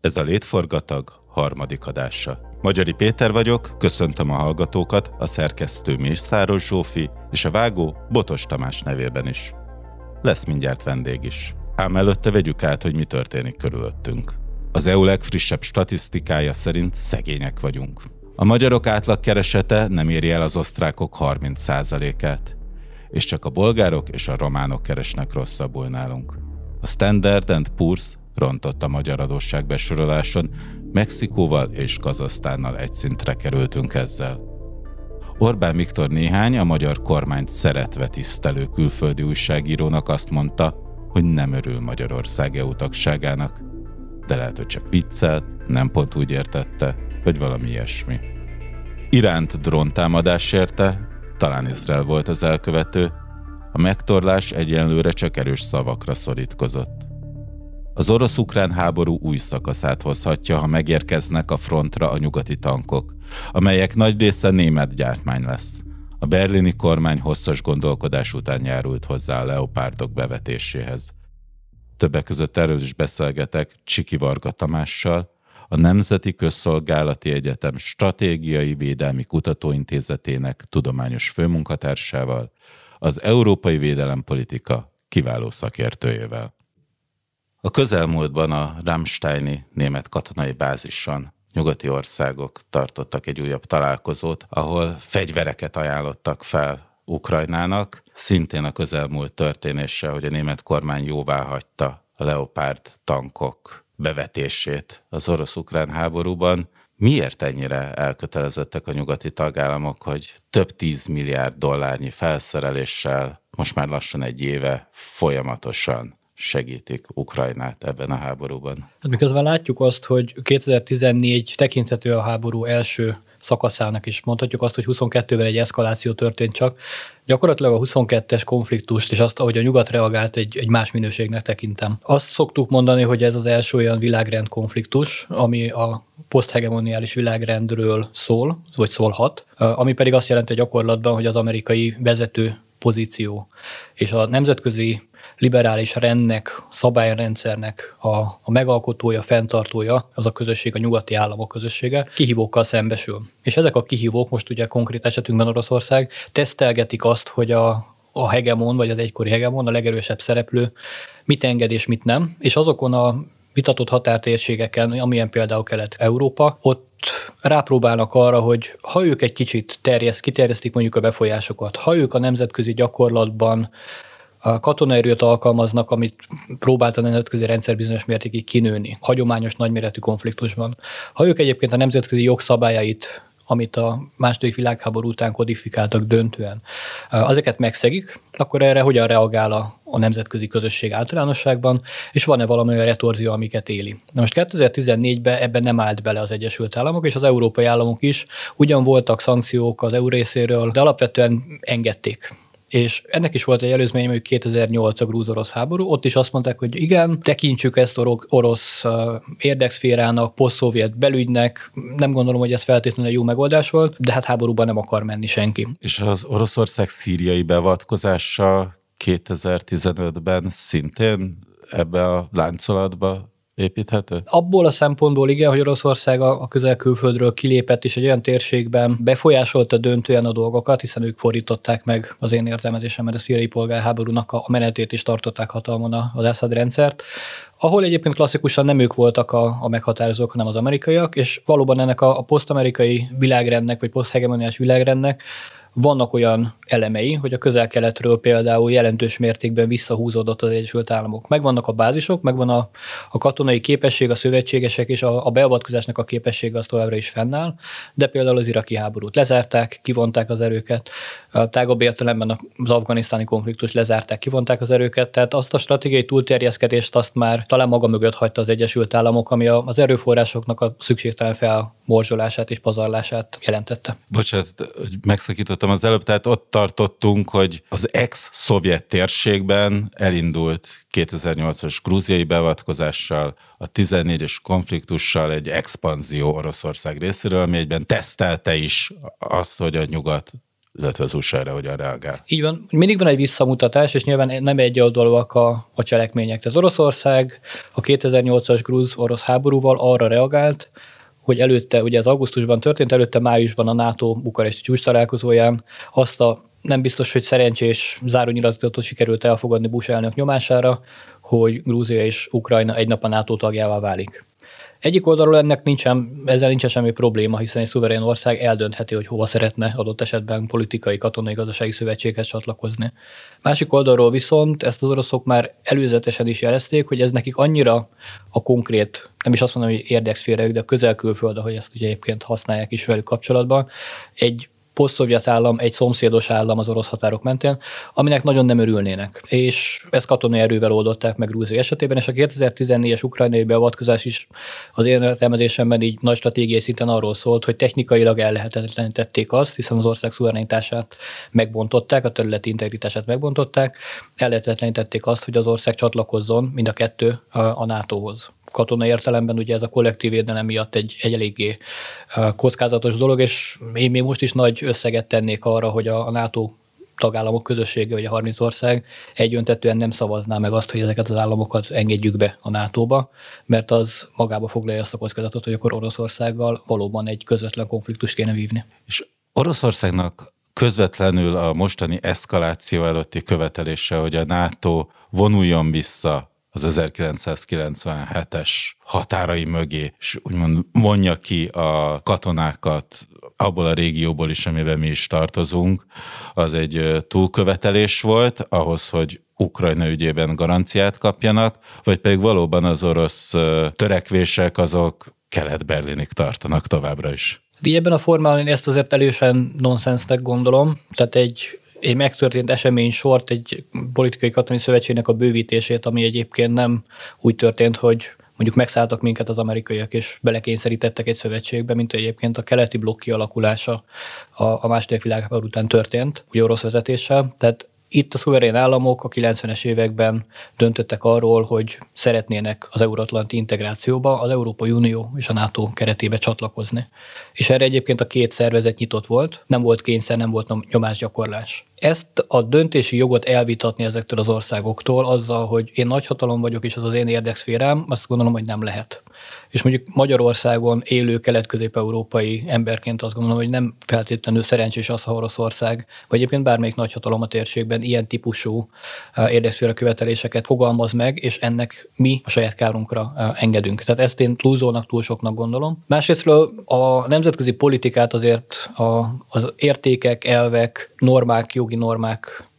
Ez a Létforgatag harmadik adása. Magyari Péter vagyok, köszöntöm a hallgatókat, a szerkesztő Mészáros Zsófi és a vágó Botos Tamás nevében is. Lesz mindjárt vendég is. Ám előtte vegyük át, hogy mi történik körülöttünk. Az EU legfrissebb statisztikája szerint szegények vagyunk. A magyarok átlagkeresete nem éri el az osztrákok 30%-át, és csak a bolgárok és a románok keresnek rosszabbul nálunk. A Standard and Poor's rontott a magyar adósságbesoroláson, Mexikóval és Kazasztánnal egy szintre kerültünk ezzel. Orbán Viktor néhány a magyar kormányt szeretve tisztelő külföldi újságírónak azt mondta, hogy nem örül Magyarország EU tagságának, de lehet, hogy csak viccelt, nem pont úgy értette, hogy valami ilyesmi. Iránt dróntámadás érte, talán Izrael volt az elkövető, a megtorlás egyenlőre csak erős szavakra szorítkozott. Az orosz-ukrán háború új szakaszát hozhatja, ha megérkeznek a frontra a nyugati tankok, amelyek nagy része német gyártmány lesz. A berlini kormány hosszas gondolkodás után járult hozzá a leopárdok bevetéséhez. Többek között erről is beszélgetek Csiki Varga Tamással, a Nemzeti Közszolgálati Egyetem Stratégiai Védelmi Kutatóintézetének tudományos főmunkatársával, az Európai Védelempolitika kiváló szakértőjével. A közelmúltban a Rammsteini német katonai bázison nyugati országok tartottak egy újabb találkozót, ahol fegyvereket ajánlottak fel Ukrajnának, szintén a közelmúlt történése, hogy a német kormány jóvá hagyta a Leopard tankok bevetését az orosz-ukrán háborúban. Miért ennyire elkötelezettek a nyugati tagállamok, hogy több tíz milliárd dollárnyi felszereléssel most már lassan egy éve folyamatosan segítik Ukrajnát ebben a háborúban. Hát miközben látjuk azt, hogy 2014 tekinthető a háború első szakaszának is mondhatjuk azt, hogy 22-ben egy eszkaláció történt csak. Gyakorlatilag a 22-es konfliktust és azt, ahogy a nyugat reagált, egy, egy más minőségnek tekintem. Azt szoktuk mondani, hogy ez az első olyan világrend konfliktus, ami a poszthegemoniális világrendről szól, vagy szólhat, ami pedig azt jelenti gyakorlatban, hogy az amerikai vezető pozíció és a nemzetközi liberális rendnek, szabályrendszernek a, a megalkotója, fenntartója, az a közösség, a nyugati államok közössége, kihívókkal szembesül. És ezek a kihívók, most ugye konkrét esetünkben Oroszország, tesztelgetik azt, hogy a, a hegemon, vagy az egykori hegemon, a legerősebb szereplő mit enged és mit nem, és azokon a vitatott határtérségeken, amilyen például Kelet-Európa, ott rápróbálnak arra, hogy ha ők egy kicsit terjeszt, kiterjesztik mondjuk a befolyásokat, ha ők a nemzetközi gyakorlatban a katonaerőt alkalmaznak, amit próbált a nemzetközi rendszer bizonyos mértékig kinőni, hagyományos nagyméretű konfliktusban. Ha ők egyébként a nemzetközi jogszabályait amit a második világháború után kodifikáltak döntően. Azeket megszegik, akkor erre hogyan reagál a, a nemzetközi közösség általánosságban, és van-e valami olyan retorzió, amiket éli. Na most 2014-ben ebben nem állt bele az Egyesült Államok, és az európai államok is ugyan voltak szankciók az EU részéről, de alapvetően engedték és ennek is volt egy előzmény, hogy 2008 a grúz-orosz háború, ott is azt mondták, hogy igen, tekintsük ezt orosz érdekszférának, poszt belügynek, nem gondolom, hogy ez feltétlenül jó megoldás volt, de hát háborúban nem akar menni senki. És az Oroszország szíriai beavatkozása 2015-ben szintén ebbe a láncolatba építhető? Abból a szempontból igen, hogy Oroszország a közel-külföldről kilépett, és egy olyan térségben befolyásolta döntően a dolgokat, hiszen ők fordították meg az én értelmezésemben a szíriai polgárháborúnak a menetét is tartották hatalmon az Assad rendszert, ahol egyébként klasszikusan nem ők voltak a, a meghatározók, hanem az amerikaiak, és valóban ennek a, a posztamerikai világrendnek, vagy poszthegemoniás világrendnek vannak olyan elemei, hogy a közel-keletről például jelentős mértékben visszahúzódott az Egyesült Államok. Megvannak a bázisok, megvan a, a katonai képesség, a szövetségesek és a, a beavatkozásnak a képessége az továbbra is fennáll, de például az iraki háborút lezárták, kivonták az erőket, a tágabb értelemben az afganisztáni konfliktus lezárták, kivonták az erőket, tehát azt a stratégiai túlterjeszkedést azt már talán maga mögött hagyta az Egyesült Államok, ami az erőforrásoknak a szükségtelen felmorzsolását és pazarlását jelentette. Bocsánat, hogy megszakítottam az előbb, tehát ott tartottunk, hogy az ex-szovjet térségben elindult 2008-as grúziai beavatkozással, a 14-es konfliktussal egy expanzió Oroszország részéről, ami egyben tesztelte is azt, hogy a nyugat illetve az USA erre hogyan reagál. Így van, mindig van egy visszamutatás, és nyilván nem egy oldalúak a, a cselekmények. Tehát Oroszország a 2008-as grúz-orosz háborúval arra reagált, hogy előtte, ugye az augusztusban történt, előtte májusban a NATO bukaresti csúcs találkozóján azt a nem biztos, hogy szerencsés zárónyilatkozatot sikerült elfogadni Bush elnök nyomására, hogy Grúzia és Ukrajna egy nap a NATO tagjává válik. Egyik oldalról ennek nincsen, ezzel nincsen semmi probléma, hiszen egy szuverén ország eldöntheti, hogy hova szeretne adott esetben politikai, katonai, gazdasági szövetséghez csatlakozni. Másik oldalról viszont ezt az oroszok már előzetesen is jelezték, hogy ez nekik annyira a konkrét, nem is azt mondom, hogy érdekszférájuk, de a közel-külföld, ahogy ezt ugye egyébként használják is velük kapcsolatban, egy posztszovjet állam egy szomszédos állam az orosz határok mentén, aminek nagyon nem örülnének. És ezt katonai erővel oldották meg Grúzia esetében, és a 2014-es ukrajnai beavatkozás is az én értelmezésemben így nagy stratégiai szinten arról szólt, hogy technikailag ellehetetlenítették azt, hiszen az ország szuverenitását megbontották, a területi integritását megbontották, ellehetetlenítették azt, hogy az ország csatlakozzon mind a kettő a NATO-hoz katonai értelemben ugye ez a kollektív védelem miatt egy, egy eléggé kockázatos dolog, és én még most is nagy összeget tennék arra, hogy a, NATO tagállamok közössége, vagy a 30 ország egyöntetően nem szavazná meg azt, hogy ezeket az államokat engedjük be a NATO-ba, mert az magába foglalja azt a kockázatot, hogy akkor Oroszországgal valóban egy közvetlen konfliktust kéne vívni. És Oroszországnak közvetlenül a mostani eszkaláció előtti követelése, hogy a NATO vonuljon vissza az 1997-es határai mögé, és úgymond vonja ki a katonákat abból a régióból is, amiben mi is tartozunk, az egy túlkövetelés volt ahhoz, hogy Ukrajna ügyében garanciát kapjanak, vagy pedig valóban az orosz törekvések azok kelet-berlinig tartanak továbbra is. Így ebben a formában én ezt azért elősen nonsensnek gondolom, tehát egy egy megtörtént esemény sort, egy politikai katonai szövetségnek a bővítését, ami egyébként nem úgy történt, hogy mondjuk megszálltak minket az amerikaiak, és belekényszerítettek egy szövetségbe, mint egyébként a keleti blokk kialakulása a, a második világháború után történt, ugye orosz vezetéssel. Tehát itt a szuverén államok a 90-es években döntöttek arról, hogy szeretnének az euróatlanti integrációba, az Európai Unió és a NATO keretébe csatlakozni. És erre egyébként a két szervezet nyitott volt, nem volt kényszer, nem volt nyomásgyakorlás ezt a döntési jogot elvitatni ezektől az országoktól azzal, hogy én nagyhatalom vagyok, és az az én érdekszférám, azt gondolom, hogy nem lehet. És mondjuk Magyarországon élő kelet-közép-európai emberként azt gondolom, hogy nem feltétlenül szerencsés az, ha Oroszország, vagy egyébként bármelyik nagyhatalom a térségben ilyen típusú uh, érdekszféra követeléseket fogalmaz meg, és ennek mi a saját kárunkra uh, engedünk. Tehát ezt én túlzónak, túl soknak gondolom. Másrésztről a nemzetközi politikát azért a, az értékek, elvek, normák, jogi normák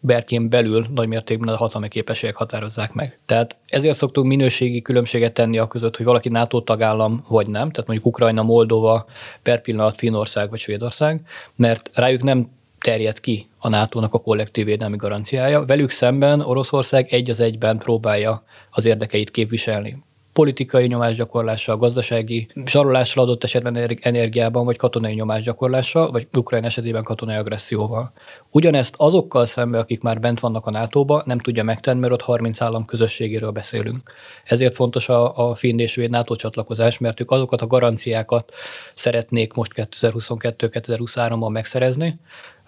berkén belül nagy mértékben a hatalmi képességek határozzák meg. Tehát ezért szoktunk minőségi különbséget tenni a között, hogy valaki NATO tagállam vagy nem, tehát mondjuk Ukrajna, Moldova, per pillanat Finnország vagy Svédország, mert rájuk nem terjed ki a NATO-nak a kollektív védelmi garanciája. Velük szemben Oroszország egy az egyben próbálja az érdekeit képviselni politikai nyomásgyakorlással, gazdasági zsarolással adott esetben energiában, vagy katonai nyomásgyakorlással, vagy Ukrajna esetében katonai agresszióval. Ugyanezt azokkal szemben, akik már bent vannak a NATO-ba, nem tudja megtenni, mert ott 30 állam közösségéről beszélünk. Ezért fontos a, a finn és véd NATO csatlakozás, mert ők azokat a garanciákat szeretnék most 2022-2023-ban megszerezni,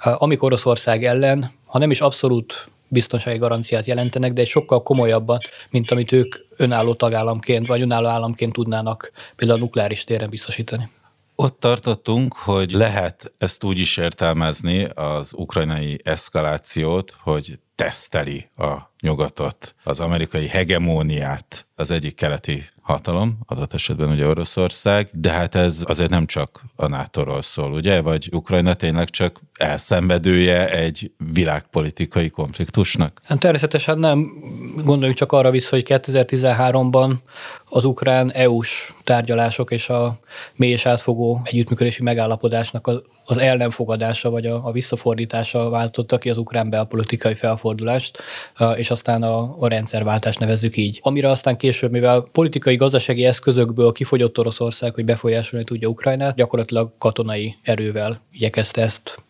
amikor Oroszország ellen, ha nem is abszolút biztonsági garanciát jelentenek, de egy sokkal komolyabbat, mint amit ők önálló tagállamként vagy önálló államként tudnának például a nukleáris téren biztosítani. Ott tartottunk, hogy lehet ezt úgy is értelmezni az ukrajnai eszkalációt, hogy teszteli a nyugatot, az amerikai hegemóniát az egyik keleti hatalom, adott esetben ugye Oroszország, de hát ez azért nem csak a NATO-ról szól, ugye? Vagy Ukrajna tényleg csak elszenvedője egy világpolitikai konfliktusnak? Hát természetesen nem. Gondoljuk csak arra vissza, hogy 2013-ban az ukrán EU-s tárgyalások és a mély és átfogó együttműködési megállapodásnak az el nem fogadása vagy a, a visszafordítása váltotta ki az ukrán belpolitikai felfordulást, és aztán a, a rendszerváltást nevezzük így. Amire aztán később, mivel politikai, gazdasági eszközökből kifogyott Oroszország, hogy befolyásolni tudja Ukrajnát, gyakorlatilag katonai erővel igyekezte ezt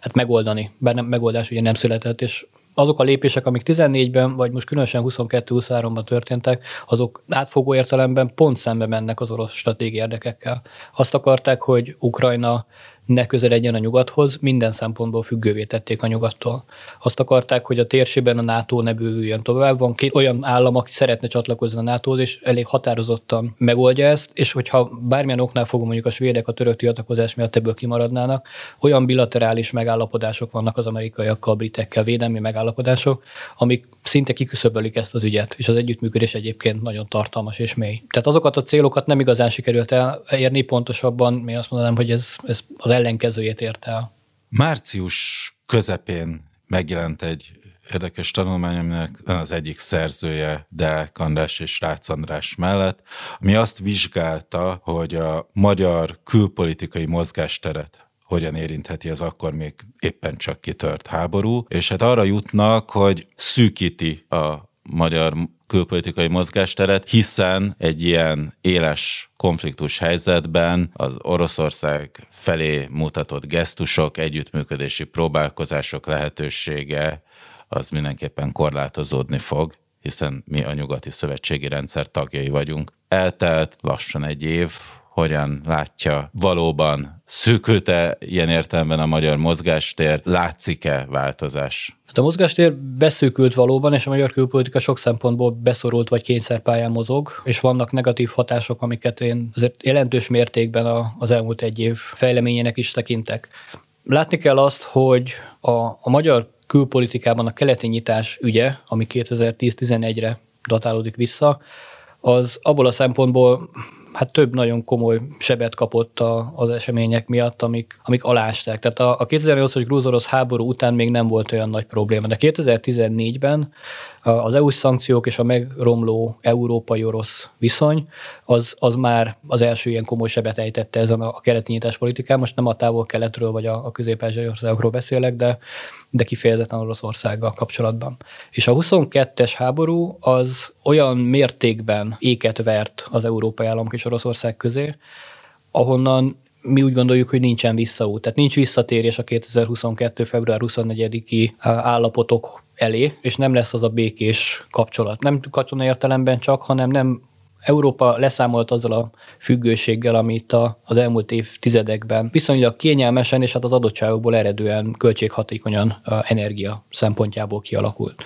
hát megoldani, bár nem, megoldás ugye nem született, és azok a lépések, amik 14-ben, vagy most különösen 22-23-ban történtek, azok átfogó értelemben pont szembe mennek az orosz stratégiai érdekekkel. Azt akarták, hogy Ukrajna ne közeledjen a nyugathoz, minden szempontból függővé tették a nyugattól. Azt akarták, hogy a térségben a NATO ne bővüljön tovább. Van két olyan állam, aki szeretne csatlakozni a nato és elég határozottan megoldja ezt, és hogyha bármilyen oknál fogom mondjuk a svédek a török tiltakozás miatt ebből kimaradnának, olyan bilaterális megállapodások vannak az amerikaiakkal, britekkel, védelmi megállapodások, amik szinte kiküszöbölik ezt az ügyet, és az együttműködés egyébként nagyon tartalmas és mély. Tehát azokat a célokat nem igazán sikerült elérni, pontosabban én azt mondanám, hogy ez, ez az ellenkezőjét érte el. Március közepén megjelent egy érdekes tanulmány, aminek az egyik szerzője de András és Rácz András mellett, ami azt vizsgálta, hogy a magyar külpolitikai mozgásteret hogyan érintheti az akkor még éppen csak kitört háború, és hát arra jutnak, hogy szűkíti a magyar külpolitikai mozgásteret, hiszen egy ilyen éles konfliktus helyzetben az Oroszország felé mutatott gesztusok, együttműködési próbálkozások lehetősége az mindenképpen korlátozódni fog, hiszen mi a nyugati szövetségi rendszer tagjai vagyunk. Eltelt lassan egy év, hogyan látja valóban szűkült-e ilyen értelemben a magyar mozgástér, látszik-e változás? Hát a mozgástér beszűkült valóban, és a magyar külpolitika sok szempontból beszorult vagy kényszerpályán mozog, és vannak negatív hatások, amiket én azért jelentős mértékben az elmúlt egy év fejleményének is tekintek. Látni kell azt, hogy a, a magyar külpolitikában a keleti nyitás ügye, ami 2010-11-re datálódik vissza, az abból a szempontból hát több nagyon komoly sebet kapott a, az események miatt, amik, amik alásták. Tehát a, a 2008-as grúz háború után még nem volt olyan nagy probléma, de 2014-ben az EU-s szankciók és a megromló európai-orosz viszony, az, az már az első ilyen komoly sebet ejtette ezen a, a keleti nyitás politikán. Most nem a távol-keletről vagy a, a közép országokról beszélek, de, de kifejezetten Oroszországgal kapcsolatban. És a 22-es háború az olyan mértékben éket vert az európai államok és Oroszország közé, ahonnan mi úgy gondoljuk, hogy nincsen visszaút. Tehát nincs visszatérés a 2022. február 24-i állapotok elé, és nem lesz az a békés kapcsolat. Nem katona értelemben csak, hanem nem Európa leszámolt azzal a függőséggel, amit a, az elmúlt évtizedekben viszonylag kényelmesen és hát az adottságokból eredően költséghatékonyan energia szempontjából kialakult.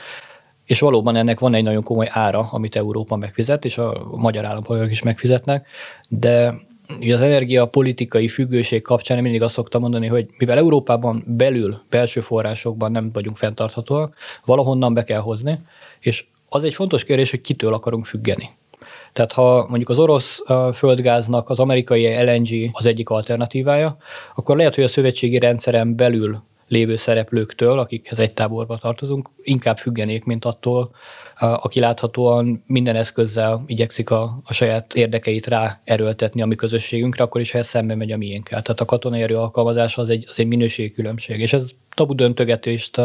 És valóban ennek van egy nagyon komoly ára, amit Európa megfizet, és a magyar állampolgárok is megfizetnek, de Ugye az energiapolitikai függőség kapcsán én mindig azt szoktam mondani, hogy mivel Európában belül, belső forrásokban nem vagyunk fenntarthatóak, valahonnan be kell hozni, és az egy fontos kérdés, hogy kitől akarunk függeni. Tehát ha mondjuk az orosz földgáznak az amerikai LNG az egyik alternatívája, akkor lehet, hogy a szövetségi rendszeren belül lévő szereplőktől, akikhez egy táborba tartozunk, inkább függenék, mint attól, aki láthatóan minden eszközzel igyekszik a, a saját érdekeit rá erőltetni a mi közösségünkre, akkor is, ha ez szembe megy a miénkkel. Tehát a katonai erő alkalmazása az egy, az egy minőségi különbség, és ez tabu döntögetést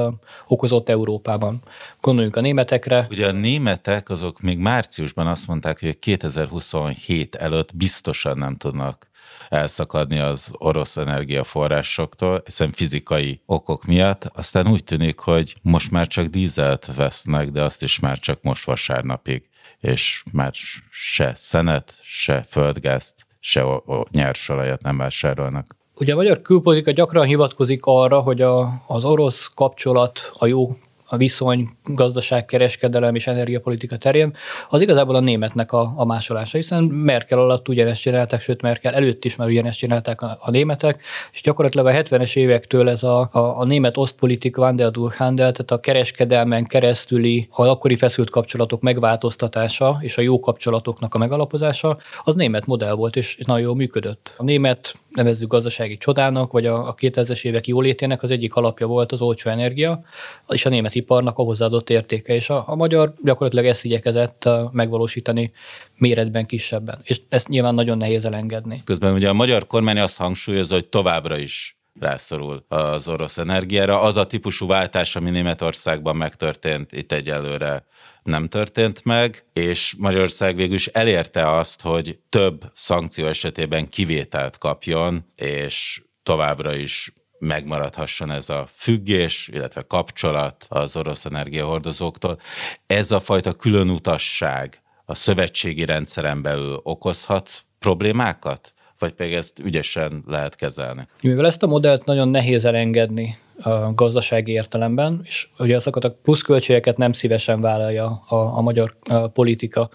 okozott Európában. Gondoljunk a németekre. Ugye a németek azok még márciusban azt mondták, hogy 2027 előtt biztosan nem tudnak elszakadni az orosz energiaforrásoktól, hiszen fizikai okok miatt. Aztán úgy tűnik, hogy most már csak dízelt vesznek, de azt is már csak most vasárnapig, és már se szenet, se földgázt, se nyersolajat nem vásárolnak. Ugye a magyar külpolitika gyakran hivatkozik arra, hogy a, az orosz kapcsolat, a jó a viszony, gazdaság, kereskedelem és energiapolitika terén, az igazából a németnek a, a másolása, hiszen Merkel alatt ugyanezt csinálták, sőt Merkel előtt is már ugyanezt csinálták a, a németek, és gyakorlatilag a 70-es évektől ez a, a, a német osztpolitik Wandel Durchandel, tehát a kereskedelmen keresztüli, a akkori feszült kapcsolatok megváltoztatása és a jó kapcsolatoknak a megalapozása, az német modell volt, és nagyon jól működött. A német nevezzük gazdasági csodának, vagy a, a 2000-es évek jólétének az egyik alapja volt az olcsó energia, és a német iparnak a hozzáadott értéke, és a, a magyar gyakorlatilag ezt igyekezett megvalósítani méretben kisebben, és ezt nyilván nagyon nehéz elengedni. Közben ugye a magyar kormány azt hangsúlyozza, hogy továbbra is rászorul az orosz energiára. Az a típusú váltás, ami Németországban megtörtént, itt egyelőre nem történt meg, és Magyarország végül is elérte azt, hogy több szankció esetében kivételt kapjon, és továbbra is megmaradhasson ez a függés, illetve kapcsolat az orosz energiahordozóktól. Ez a fajta különutasság a szövetségi rendszeren belül okozhat problémákat vagy pedig ezt ügyesen lehet kezelni? Mivel ezt a modellt nagyon nehéz elengedni a gazdasági értelemben, és ugye azokat a pluszköltségeket nem szívesen vállalja a, a magyar a politika,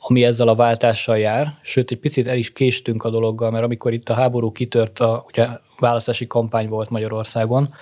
ami ezzel a váltással jár, sőt, egy picit el is késtünk a dologgal, mert amikor itt a háború kitört, a, ugye választási kampány volt Magyarországon,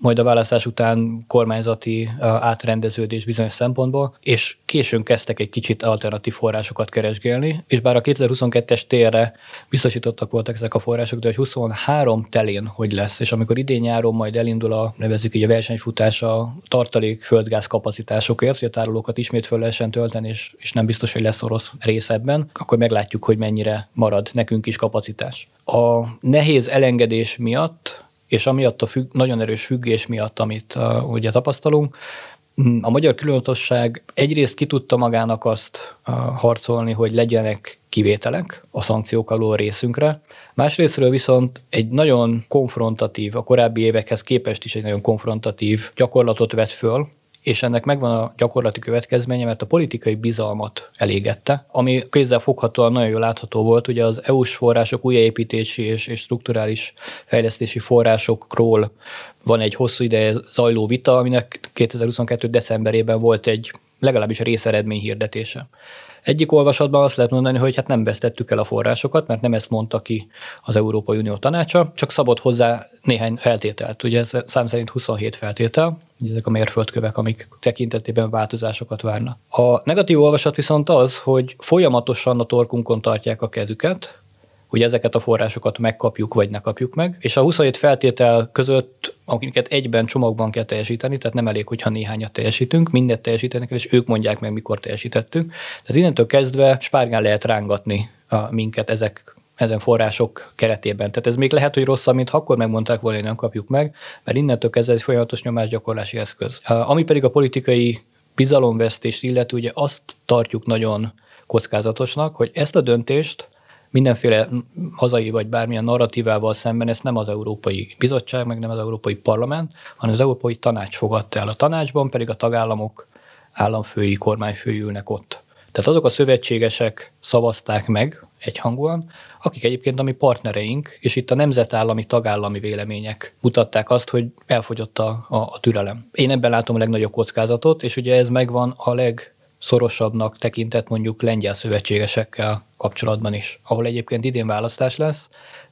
majd a választás után kormányzati átrendeződés bizonyos szempontból, és későn kezdtek egy kicsit alternatív forrásokat keresgélni, és bár a 2022-es térre biztosítottak voltak ezek a források, de hogy 23 telén hogy lesz, és amikor idén nyáron majd elindul a, nevezzük így a versenyfutás a tartalék földgáz kapacitásokért, hogy a tárolókat ismét föl lehessen tölteni, és, és nem biztos, hogy lesz orosz rész akkor meglátjuk, hogy mennyire marad nekünk is kapacitás. A nehéz elengedés miatt és amiatt a függ, nagyon erős függés miatt, amit uh, ugye tapasztalunk, mm, a magyar különösság egyrészt ki tudta magának azt uh, harcolni, hogy legyenek kivételek a szankciók alól részünkre. Másrésztről viszont egy nagyon konfrontatív, a korábbi évekhez képest is egy nagyon konfrontatív gyakorlatot vett föl, és ennek megvan a gyakorlati következménye, mert a politikai bizalmat elégette, ami kézzel foghatóan nagyon jól látható volt, ugye az EU-s források újjáépítési és, és strukturális fejlesztési forrásokról van egy hosszú ideje zajló vita, aminek 2022. decemberében volt egy legalábbis a részeredmény hirdetése. Egyik olvasatban azt lehet mondani, hogy hát nem vesztettük el a forrásokat, mert nem ezt mondta ki az Európai Unió tanácsa, csak szabott hozzá néhány feltételt. Ugye ez szám szerint 27 feltétel, ezek a mérföldkövek, amik tekintetében változásokat várnak. A negatív olvasat viszont az, hogy folyamatosan a torkunkon tartják a kezüket, hogy ezeket a forrásokat megkapjuk, vagy ne kapjuk meg, és a 27 feltétel között, amiket egyben csomagban kell teljesíteni, tehát nem elég, hogyha néhányat teljesítünk, mindet teljesítenek, és ők mondják meg, mikor teljesítettük. Tehát innentől kezdve spárgán lehet rángatni a minket ezek ezen források keretében. Tehát ez még lehet, hogy rosszabb, mint akkor megmondták volna, hogy nem kapjuk meg, mert innentől kezdve egy folyamatos nyomásgyakorlási eszköz. Ami pedig a politikai bizalomvesztést illeti, ugye azt tartjuk nagyon kockázatosnak, hogy ezt a döntést mindenféle hazai vagy bármilyen narratívával szemben ezt nem az Európai Bizottság, meg nem az Európai Parlament, hanem az Európai Tanács fogadta el. A tanácsban pedig a tagállamok államfői, kormányfői ülnek ott. Tehát azok a szövetségesek szavazták meg egyhangúan, akik egyébként a mi partnereink, és itt a nemzetállami, tagállami vélemények mutatták azt, hogy elfogyott a, a, a türelem. Én ebben látom a legnagyobb kockázatot, és ugye ez megvan a leg szorosabbnak tekintett mondjuk lengyel szövetségesekkel kapcsolatban is, ahol egyébként idén választás lesz,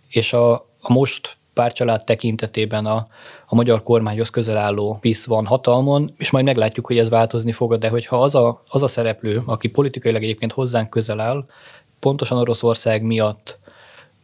és a, a most párcsalád tekintetében a, a magyar kormányhoz közel álló PISZ van hatalmon, és majd meglátjuk, hogy ez változni fog, de hogyha az a, az a szereplő, aki politikailag egyébként hozzánk közel áll, pontosan Oroszország miatt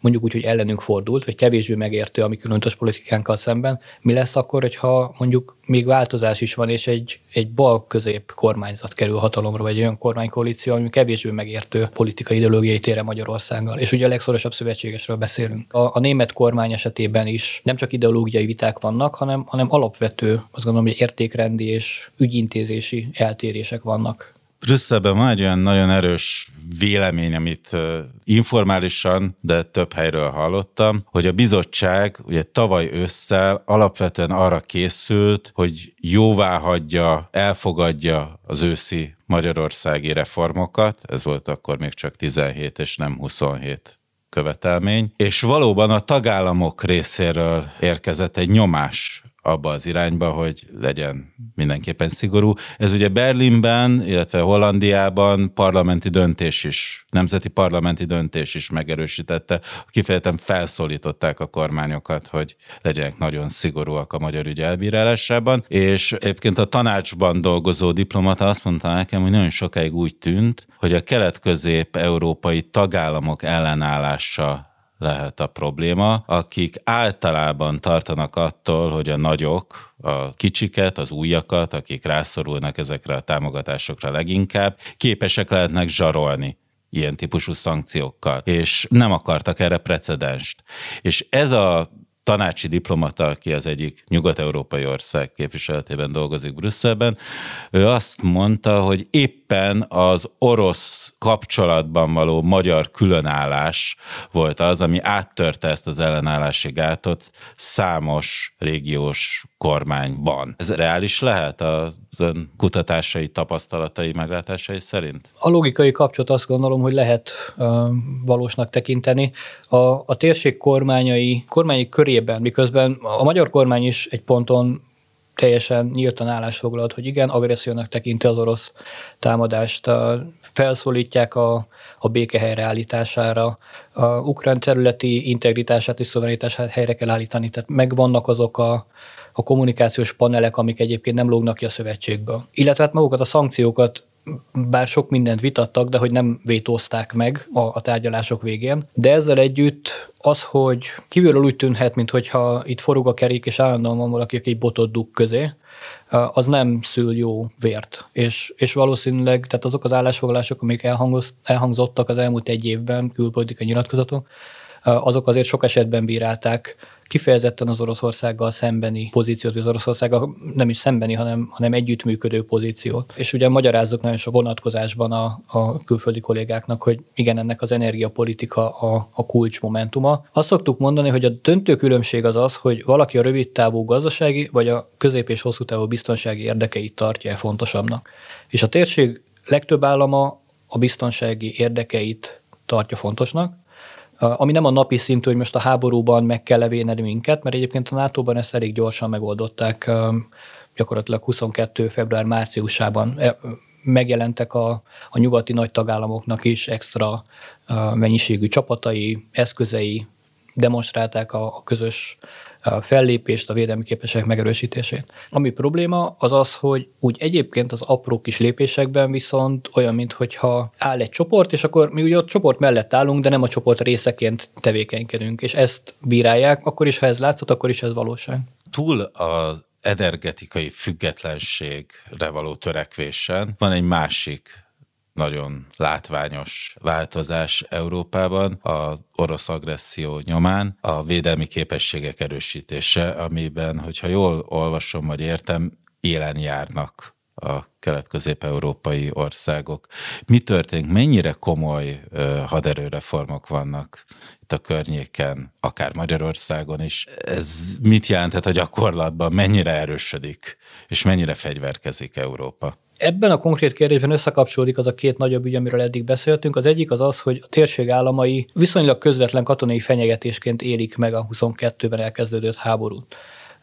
mondjuk úgy, hogy ellenünk fordult, vagy kevésbé megértő a mi különös politikánkkal szemben, mi lesz akkor, hogyha mondjuk még változás is van, és egy, egy bal-közép kormányzat kerül hatalomra, vagy olyan kormánykoalíció, ami kevésbé megértő politikai ideológiai tére Magyarországgal. És ugye a legszorosabb szövetségesről beszélünk. A, a német kormány esetében is nem csak ideológiai viták vannak, hanem, hanem alapvető, azt gondolom, hogy értékrendi és ügyintézési eltérések vannak Brüsszelben van egy olyan nagyon erős vélemény, amit informálisan, de több helyről hallottam, hogy a bizottság ugye tavaly ősszel alapvetően arra készült, hogy jóvá hagyja, elfogadja az őszi magyarországi reformokat, ez volt akkor még csak 17 és nem 27 követelmény, és valóban a tagállamok részéről érkezett egy nyomás abba az irányba, hogy legyen mindenképpen szigorú. Ez ugye Berlinben, illetve Hollandiában parlamenti döntés is, nemzeti parlamenti döntés is megerősítette. Kifejezetten felszólították a kormányokat, hogy legyenek nagyon szigorúak a magyar ügy elbírálásában, és egyébként a tanácsban dolgozó diplomata azt mondta nekem, hogy nagyon sokáig úgy tűnt, hogy a kelet-közép-európai tagállamok ellenállása lehet a probléma, akik általában tartanak attól, hogy a nagyok, a kicsiket, az újakat, akik rászorulnak ezekre a támogatásokra leginkább, képesek lehetnek zsarolni ilyen típusú szankciókkal, és nem akartak erre precedenst. És ez a tanácsi diplomata, aki az egyik nyugat-európai ország képviseletében dolgozik Brüsszelben, ő azt mondta, hogy épp éppen az orosz kapcsolatban való magyar különállás volt az, ami áttörte ezt az ellenállási gátot számos régiós kormányban. Ez reális lehet a kutatásai, tapasztalatai, meglátásai szerint? A logikai kapcsolat azt gondolom, hogy lehet uh, valósnak tekinteni. A, a térség kormányai, kormányi körében, miközben a magyar kormány is egy ponton teljesen nyíltan állásfoglalt, hogy igen, agressziónak tekinti az orosz támadást, felszólítják a, a béke helyreállítására, a ukrán területi integritását és szuverenitását helyre kell állítani, tehát megvannak azok a, a kommunikációs panelek, amik egyébként nem lógnak ki a szövetségből. Illetve hát magukat a szankciókat bár sok mindent vitattak, de hogy nem vétózták meg a, a tárgyalások végén. De ezzel együtt az, hogy kívülről úgy tűnhet, mintha itt forog a kerék, és állandóan van valaki, aki egy botot dug közé, az nem szül jó vért. És, és valószínűleg, tehát azok az állásfoglalások, amik elhangzottak az elmúlt egy évben, külpolitikai nyilatkozatok, azok azért sok esetben bírálták kifejezetten az Oroszországgal szembeni pozíciót, az Oroszországgal nem is szembeni, hanem, hanem együttműködő pozíciót. És ugye magyarázzuk nagyon sok vonatkozásban a, a külföldi kollégáknak, hogy igen, ennek az energiapolitika a, a kulcs momentuma. Azt szoktuk mondani, hogy a döntő különbség az az, hogy valaki a rövid távú gazdasági vagy a közép- és hosszú távú biztonsági érdekeit tartja fontosabbnak. És a térség legtöbb állama a biztonsági érdekeit tartja fontosnak, ami nem a napi szintű, hogy most a háborúban meg kell levéneni minket, mert egyébként a NATO-ban ezt elég gyorsan megoldották, gyakorlatilag 22. február-márciusában e, megjelentek a, a nyugati nagy tagállamoknak is extra mennyiségű csapatai, eszközei, demonstrálták a, a közös fellépést, a védelmi képességek megerősítését. Ami probléma az az, hogy úgy egyébként az apró kis lépésekben viszont olyan, mintha áll egy csoport, és akkor mi ugye a csoport mellett állunk, de nem a csoport részeként tevékenykedünk, és ezt bírálják, akkor is, ha ez látszott, akkor is ez valóság. Túl a energetikai függetlenségre való törekvésen van egy másik nagyon látványos változás Európában a orosz agresszió nyomán a védelmi képességek erősítése, amiben, hogyha jól olvasom vagy értem, élen járnak a kelet-közép-európai országok. Mi történik? Mennyire komoly haderőreformok vannak itt a környéken, akár Magyarországon is? Ez mit jelenthet a gyakorlatban? Mennyire erősödik, és mennyire fegyverkezik Európa? Ebben a konkrét kérdésben összekapcsolódik az a két nagyobb ügy, amiről eddig beszéltünk. Az egyik az az, hogy a térség államai viszonylag közvetlen katonai fenyegetésként élik meg a 22-ben elkezdődött háborút.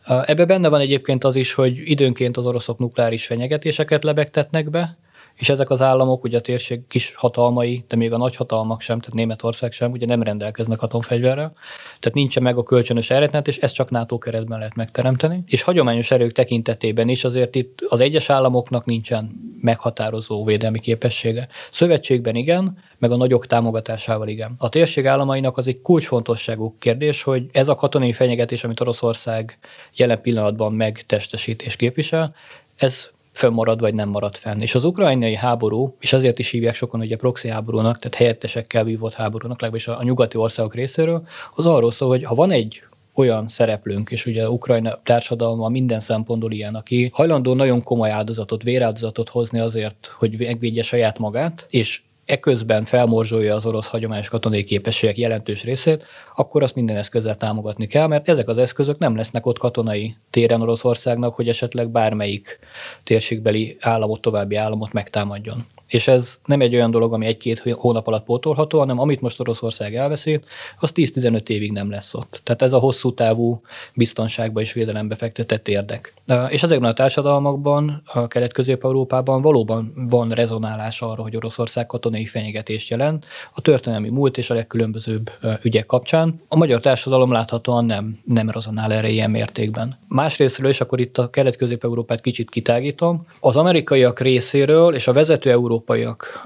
Ebbe benne van egyébként az is, hogy időnként az oroszok nukleáris fenyegetéseket lebegtetnek be, és ezek az államok, ugye a térség kis hatalmai, de még a nagy hatalmak sem, tehát Németország sem, ugye nem rendelkeznek atomfegyverrel, tehát nincsen meg a kölcsönös eretnet, és ezt csak NATO keretben lehet megteremteni. És hagyományos erők tekintetében is azért itt az egyes államoknak nincsen meghatározó védelmi képessége. Szövetségben igen, meg a nagyok támogatásával igen. A térség államainak az egy kulcsfontosságú kérdés, hogy ez a katonai fenyegetés, amit Oroszország jelen pillanatban megtestesít és képvisel, ez fönnmarad, vagy nem marad fenn. És az ukrajnai háború, és azért is hívják sokan ugye proxy háborúnak, tehát helyettesekkel vívott háborúnak, legalábbis a, nyugati országok részéről, az arról szól, hogy ha van egy olyan szereplőnk, és ugye Ukrajna társadalma minden szempontból ilyen, aki hajlandó nagyon komoly áldozatot, véráldozatot hozni azért, hogy megvédje saját magát, és eközben felmorzsolja az orosz hagyományos katonai képességek jelentős részét, akkor azt minden eszközzel támogatni kell, mert ezek az eszközök nem lesznek ott katonai téren Oroszországnak, hogy esetleg bármelyik térségbeli államot, további államot megtámadjon és ez nem egy olyan dolog, ami egy-két hónap alatt pótolható, hanem amit most Oroszország elveszi, az 10-15 évig nem lesz ott. Tehát ez a hosszú távú biztonságba és védelembe fektetett érdek. És ezekben a társadalmakban, a kelet-közép-európában valóban van rezonálás arra, hogy Oroszország katonai fenyegetést jelent a történelmi múlt és a legkülönbözőbb ügyek kapcsán. A magyar társadalom láthatóan nem, nem rezonál erre ilyen mértékben. Másrésztről, és akkor itt a kelet-közép-európát kicsit kitágítom, az amerikaiak részéről és a vezető Európa európaiak,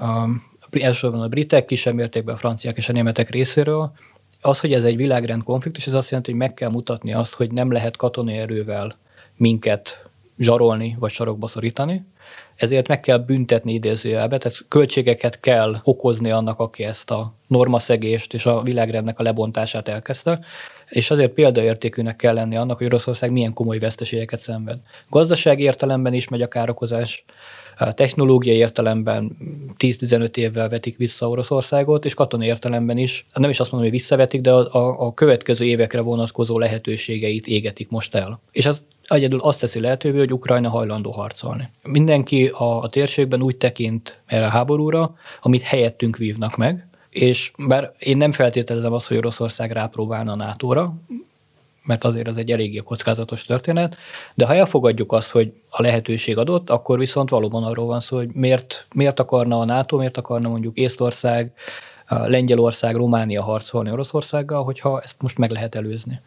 elsősorban a britek, kisebb mértékben a franciák és a németek részéről, az, hogy ez egy világrend konfliktus, ez azt jelenti, hogy meg kell mutatni azt, hogy nem lehet katonai erővel minket zsarolni vagy sarokba szorítani, ezért meg kell büntetni idézőjelbe, tehát költségeket kell okozni annak, aki ezt a normaszegést és a világrendnek a lebontását elkezdte, és azért példaértékűnek kell lenni annak, hogy Oroszország milyen komoly veszteségeket szenved. Gazdasági értelemben is megy a károkozás, technológiai értelemben 10-15 évvel vetik vissza Oroszországot, és katonai értelemben is, nem is azt mondom, hogy visszavetik, de a, a, következő évekre vonatkozó lehetőségeit égetik most el. És ez egyedül azt teszi lehetővé, hogy Ukrajna hajlandó harcolni. Mindenki a, a térségben úgy tekint erre a háborúra, amit helyettünk vívnak meg, és bár én nem feltételezem azt, hogy Oroszország rápróbálna a NATO-ra, mert azért az egy eléggé kockázatos történet, de ha elfogadjuk azt, hogy a lehetőség adott, akkor viszont valóban arról van szó, hogy miért, miért akarna a NATO, miért akarna mondjuk Észtország, Lengyelország, Románia harcolni Oroszországgal, hogyha ezt most meg lehet előzni.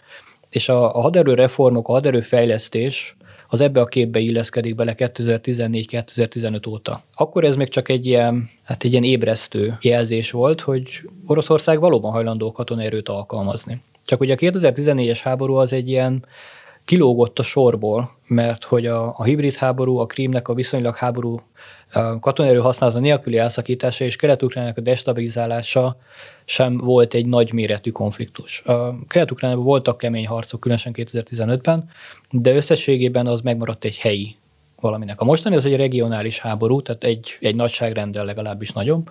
És a, a haderő reformok, a haderő fejlesztés az ebbe a képbe illeszkedik bele 2014-2015 óta. Akkor ez még csak egy ilyen, hát egy ilyen ébresztő jelzés volt, hogy Oroszország valóban hajlandó katonerőt alkalmazni. Csak ugye a 2014-es háború az egy ilyen kilógott a sorból, mert hogy a, a hibrid háború, a krímnek a viszonylag háború katonerő használata nélküli elszakítása és kelet a destabilizálása sem volt egy nagy méretű konfliktus. kelet voltak kemény harcok, különösen 2015-ben, de összességében az megmaradt egy helyi valaminek. A mostani az egy regionális háború, tehát egy, egy nagyságrendel legalábbis nagyobb,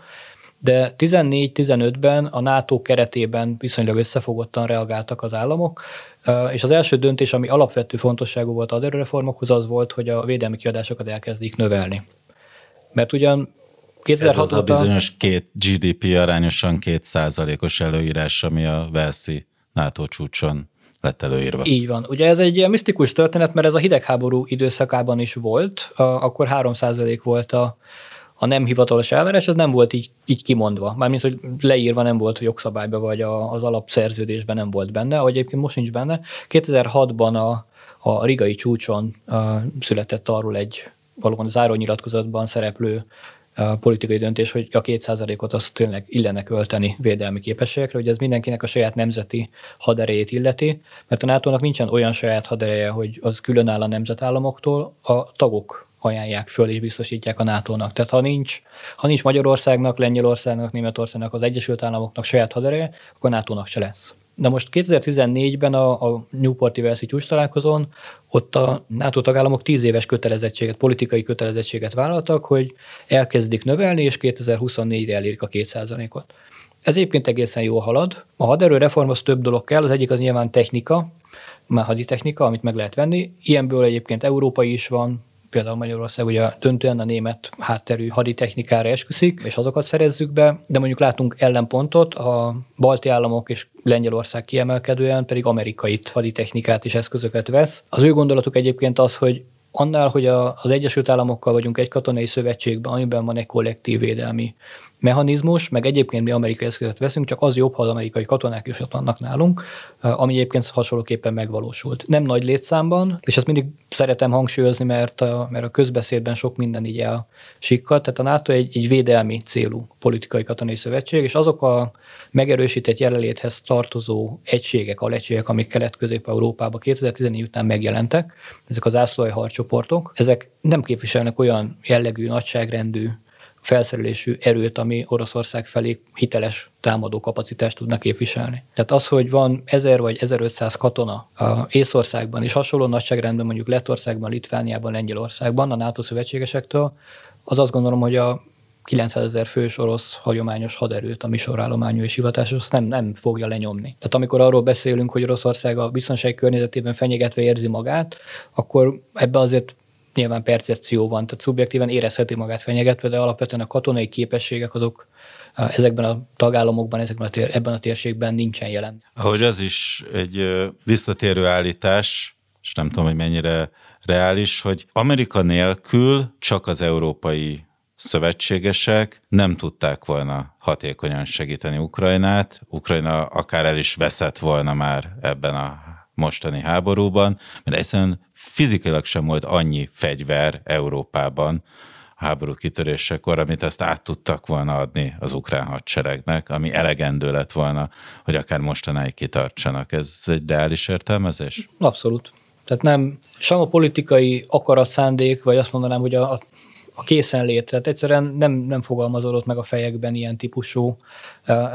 de 14-15-ben a NATO keretében viszonylag összefogottan reagáltak az államok, és az első döntés, ami alapvető fontosságú volt a reformokhoz, az volt, hogy a védelmi kiadásokat elkezdik növelni. Mert ugyan 2006 Ez az a bizonyos két GDP arányosan két százalékos előírás, ami a Velszi NATO csúcson lett előírva. Így van. Ugye ez egy ilyen misztikus történet, mert ez a hidegháború időszakában is volt, akkor 3 százalék volt a, a nem hivatalos elvárás, ez nem volt így, így kimondva. Mármint, hogy leírva nem volt jogszabályban, vagy a, az alapszerződésben nem volt benne, ahogy egyébként most nincs benne. 2006-ban a, a rigai csúcson a, született arról egy valóban zárónyilatkozatban szereplő politikai döntés, hogy a kétszázalékot azt tényleg illene költeni védelmi képességekre, hogy ez mindenkinek a saját nemzeti haderejét illeti, mert a nato nincsen olyan saját hadereje, hogy az különáll a nemzetállamoktól, a tagok ajánlják föl és biztosítják a NATO-nak. Tehát ha nincs, ha nincs Magyarországnak, Lengyelországnak, Németországnak, az Egyesült Államoknak saját hadereje, akkor NATO-nak se lesz. De most 2014-ben a, a Newporti Velszi csúcs találkozón ott a NATO tagállamok 10 éves kötelezettséget, politikai kötelezettséget vállaltak, hogy elkezdik növelni, és 2024-re elérik a 2%-ot. Ez egyébként egészen jól halad. A haderő reformhoz több dolog kell, az egyik az nyilván technika, már haditechnika, amit meg lehet venni. Ilyenből egyébként európai is van, például Magyarország ugye döntően a német hátterű haditechnikára esküszik, és azokat szerezzük be, de mondjuk látunk ellenpontot, a balti államok és Lengyelország kiemelkedően pedig amerikai haditechnikát és eszközöket vesz. Az ő gondolatuk egyébként az, hogy annál, hogy az Egyesült Államokkal vagyunk egy katonai szövetségben, amiben van egy kollektív védelmi mechanizmus, meg egyébként mi amerikai eszközöt veszünk, csak az jobb, ha az amerikai katonák is ott vannak nálunk, eh, ami egyébként hasonlóképpen megvalósult. Nem nagy létszámban, és ezt mindig szeretem hangsúlyozni, mert a, mert a közbeszédben sok minden így elsikkat. Tehát a NATO egy, egy védelmi célú politikai katonai szövetség, és azok a megerősített jelenléthez tartozó egységek, alegységek, amik Kelet-Közép-Európában 2014 után megjelentek, ezek az ászlói harcsoportok, ezek nem képviselnek olyan jellegű, nagyságrendű felszerelésű erőt, ami Oroszország felé hiteles támadó kapacitást tudnak képviselni. Tehát az, hogy van 1000 vagy 1500 katona a Észországban és hasonló nagyságrendben mondjuk Lettországban, Litvániában, Lengyelországban a NATO szövetségesektől, az azt gondolom, hogy a 900 ezer fős orosz hagyományos haderőt, a misorállományú és hivatásos, azt nem, nem fogja lenyomni. Tehát amikor arról beszélünk, hogy Oroszország a biztonság környezetében fenyegetve érzi magát, akkor ebbe azért nyilván percepció van, tehát szubjektíven érezheti magát fenyegetve, de alapvetően a katonai képességek azok ezekben a tagállamokban, ezekben a tér, ebben a térségben nincsen jelen. Ahogy az is egy visszatérő állítás, és nem tudom, hogy mennyire reális, hogy Amerika nélkül csak az európai szövetségesek nem tudták volna hatékonyan segíteni Ukrajnát. Ukrajna akár el is veszett volna már ebben a mostani háborúban, mert egyszerűen fizikailag sem volt annyi fegyver Európában a háború kitörésekor, amit ezt át tudtak volna adni az ukrán hadseregnek, ami elegendő lett volna, hogy akár mostanáig kitartsanak. Ez egy reális értelmezés? Abszolút. Tehát nem sem a politikai akarat, szándék, vagy azt mondanám, hogy a, a a készenlét, tehát egyszerűen nem, nem fogalmazódott meg a fejekben ilyen típusú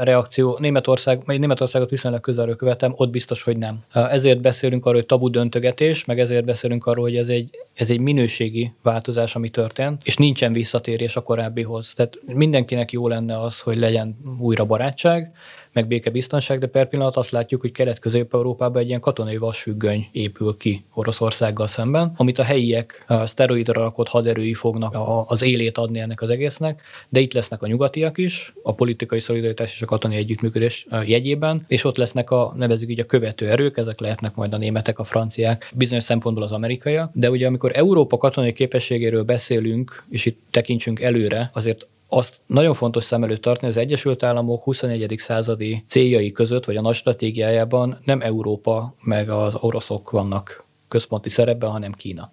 reakció. Németország, Németországot viszonylag közelről követem, ott biztos, hogy nem. Ezért beszélünk arról, hogy tabu döntögetés, meg ezért beszélünk arról, hogy ez egy, ez egy minőségi változás, ami történt, és nincsen visszatérés a korábbihoz. Tehát mindenkinek jó lenne az, hogy legyen újra barátság, meg békebiztonság, de per pillanat azt látjuk, hogy Kelet-Közép-Európában egy ilyen katonai vasfüggöny épül ki Oroszországgal szemben, amit a helyiek a szteroidra rakott haderői fognak az élét adni ennek az egésznek, de itt lesznek a nyugatiak is, a politikai szolidaritás és a katonai együttműködés jegyében, és ott lesznek a nevezük így a követő erők, ezek lehetnek majd a németek, a franciák, bizonyos szempontból az amerikaiak, de ugye amikor Európa katonai képességéről beszélünk, és itt tekintsünk előre, azért azt nagyon fontos szem előtt tartani, az Egyesült Államok 21. századi céljai között, vagy a nagy stratégiájában nem Európa meg az oroszok vannak központi szerepben, hanem Kína.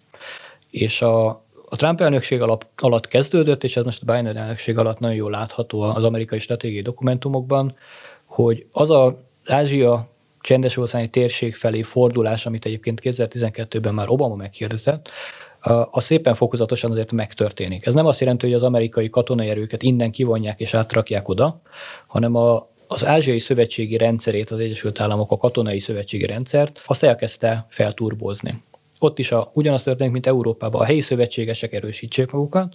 És a, a Trump elnökség alap, alatt kezdődött, és ez most a Biden elnökség alatt nagyon jól látható az amerikai stratégiai dokumentumokban, hogy az a Ázsia csendes óceáni térség felé fordulás, amit egyébként 2012-ben már Obama meghirdetett, a szépen fokozatosan azért megtörténik. Ez nem azt jelenti, hogy az amerikai katonai erőket innen kivonják és átrakják oda, hanem a, az ázsiai szövetségi rendszerét, az Egyesült Államok a katonai szövetségi rendszert, azt elkezdte felturbozni. Ott is a, ugyanaz történik, mint Európában. A helyi szövetségesek erősítsék magukat,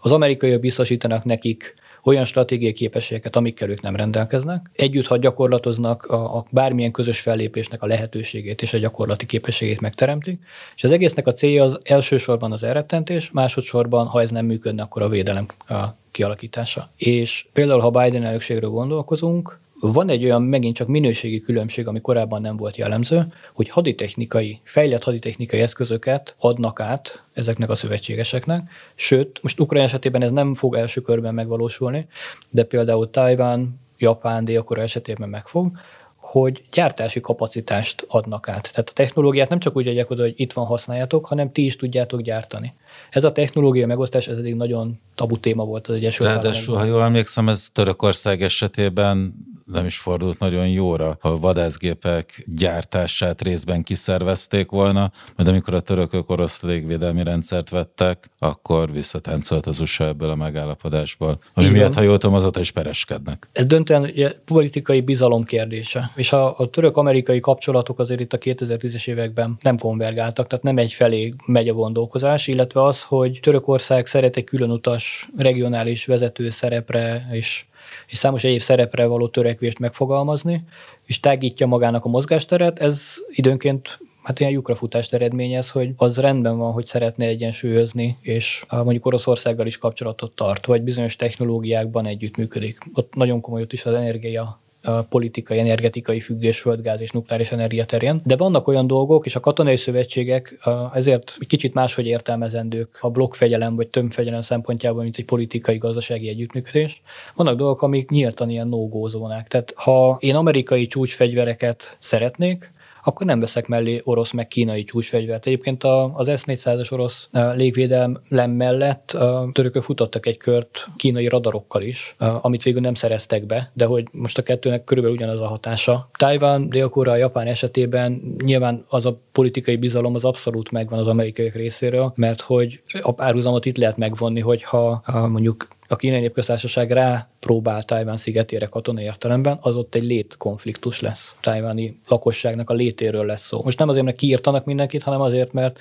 az amerikaiak biztosítanak nekik olyan stratégiai képességeket, amikkel ők nem rendelkeznek. Együtt, ha gyakorlatoznak, a, a bármilyen közös fellépésnek a lehetőségét és a gyakorlati képességét megteremtik. És az egésznek a célja az elsősorban az elrettentés, másodszorban, ha ez nem működne, akkor a védelem a kialakítása. És például, ha Biden elnökségről gondolkozunk, van egy olyan megint csak minőségi különbség, ami korábban nem volt jellemző, hogy haditechnikai, fejlett haditechnikai eszközöket adnak át ezeknek a szövetségeseknek, sőt, most Ukrajna esetében ez nem fog első körben megvalósulni, de például Tajván, Japán, Dél-Korea esetében megfog, hogy gyártási kapacitást adnak át. Tehát a technológiát nem csak úgy adják oda, hogy itt van, használjátok, hanem ti is tudjátok gyártani. Ez a technológia megosztás, ez eddig nagyon tabu téma volt az Egyesült Ráadásul, ha jól emlékszem, ez Törökország esetében nem is fordult nagyon jóra, ha vadászgépek gyártását részben kiszervezték volna, majd amikor a törökök orosz légvédelmi rendszert vettek, akkor visszatáncolt az USA ebből a megállapodásból. Ami Igen. miatt, ha jól tudom, azóta is pereskednek. Ez döntően ugye, politikai bizalom kérdése. És a, a török-amerikai kapcsolatok azért itt a 2010-es években nem konvergáltak, tehát nem egy felé megy a gondolkozás, illetve az, hogy Törökország szeret egy különutas regionális vezető szerepre és és számos egyéb szerepre való törekvést megfogalmazni, és tágítja magának a mozgásteret, ez időnként hát ilyen lyukrafutást eredményez, hogy az rendben van, hogy szeretne egyensúlyozni, és mondjuk Oroszországgal is kapcsolatot tart, vagy bizonyos technológiákban együttműködik. Ott nagyon komoly ott is az energia a politikai, energetikai függés, földgáz és nukleáris energia terén. De vannak olyan dolgok, és a katonai szövetségek ezért kicsit máshogy értelmezendők a blokkfegyelem vagy tömbfegyelem szempontjából, mint egy politikai, gazdasági együttműködés. Vannak dolgok, amik nyíltan ilyen no zónák. Tehát ha én amerikai csúcsfegyvereket szeretnék, akkor nem veszek mellé orosz meg kínai csúcsfegyvert. Egyébként az S-400-as orosz légvédelem mellett a törökök futottak egy kört kínai radarokkal is, amit végül nem szereztek be, de hogy most a kettőnek körülbelül ugyanaz a hatása. Tájván, Dél-Korea, Japán esetében nyilván az a politikai bizalom az abszolút megvan az amerikaiak részéről, mert hogy a párhuzamot itt lehet megvonni, hogyha mondjuk a kínai népköztársaság rá próbál Tájván szigetére katonai értelemben, az ott egy létkonfliktus lesz. Tájváni lakosságnak a létéről lesz szó. Most nem azért, mert kiírtanak mindenkit, hanem azért, mert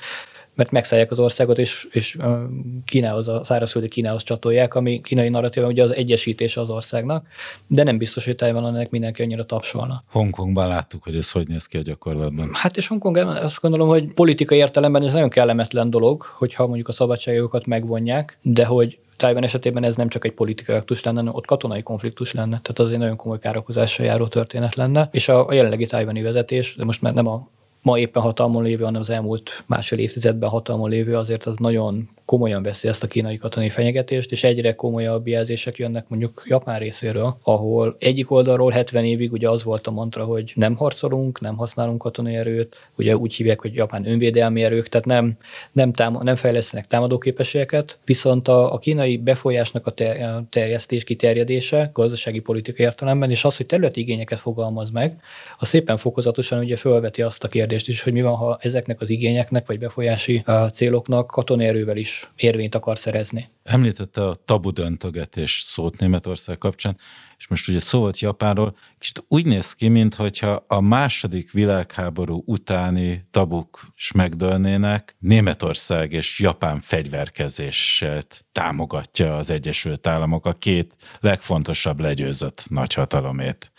mert megszállják az országot, és, és Kínához, a szárazföldi Kínához csatolják, ami kínai narratíva ugye az egyesítése az országnak, de nem biztos, hogy Tájvan ennek mindenki annyira tapsolna. Hongkongban láttuk, hogy ez hogy néz ki a gyakorlatban. Hát és Hongkong, azt gondolom, hogy politikai értelemben ez nagyon kellemetlen dolog, hogyha mondjuk a szabadságjogokat megvonják, de hogy Tájvan esetében ez nem csak egy politikai aktus lenne, hanem ott katonai konfliktus lenne, tehát az egy nagyon komoly károkozással járó történet lenne, és a, a jelenlegi tájvani vezetés, de most már nem a ma éppen hatalmon lévő, hanem az elmúlt másfél évtizedben hatalmon lévő, azért az nagyon komolyan veszi ezt a kínai katonai fenyegetést, és egyre komolyabb jelzések jönnek mondjuk Japán részéről, ahol egyik oldalról 70 évig ugye az volt a mantra, hogy nem harcolunk, nem használunk katonai erőt, ugye úgy hívják, hogy Japán önvédelmi erők, tehát nem, nem, tám- nem fejlesztenek támadóképességeket, viszont a, a kínai befolyásnak a terjesztés, kiterjedése gazdasági politikai értelemben, és az, hogy területi igényeket fogalmaz meg, az szépen fokozatosan ugye felveti azt a kérdést, kérdést is, hogy mi van, ha ezeknek az igényeknek vagy befolyási céloknak katonai erővel is érvényt akar szerezni. Említette a tabu döntögetés szót Németország kapcsán, és most ugye szó volt Japánról, kicsit úgy néz ki, mintha a második világháború utáni tabuk is megdőlnének, Németország és Japán fegyverkezését támogatja az Egyesült Államok, a két legfontosabb legyőzött nagyhatalomét.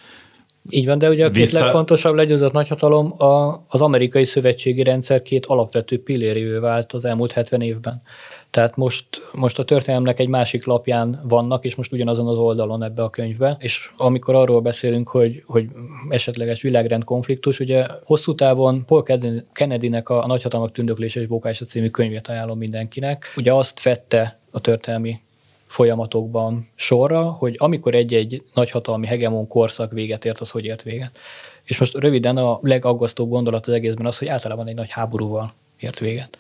Így van, de ugye a két Vissza... legfontosabb legyőzött nagyhatalom a, az amerikai szövetségi rendszer két alapvető pillérévé vált az elmúlt 70 évben. Tehát most, most a történelmnek egy másik lapján vannak, és most ugyanazon az oldalon ebbe a könyvbe, és amikor arról beszélünk, hogy, hogy esetleges világrend konfliktus, ugye hosszú távon Paul Kennedynek a, a Nagyhatalmak tündöklése és bókása című könyvét ajánlom mindenkinek. Ugye azt vette a történelmi folyamatokban sorra, hogy amikor egy-egy nagyhatalmi hegemon korszak véget ért, az hogy ért véget. És most röviden a legaggasztóbb gondolat az egészben az, hogy általában egy nagy háborúval ért véget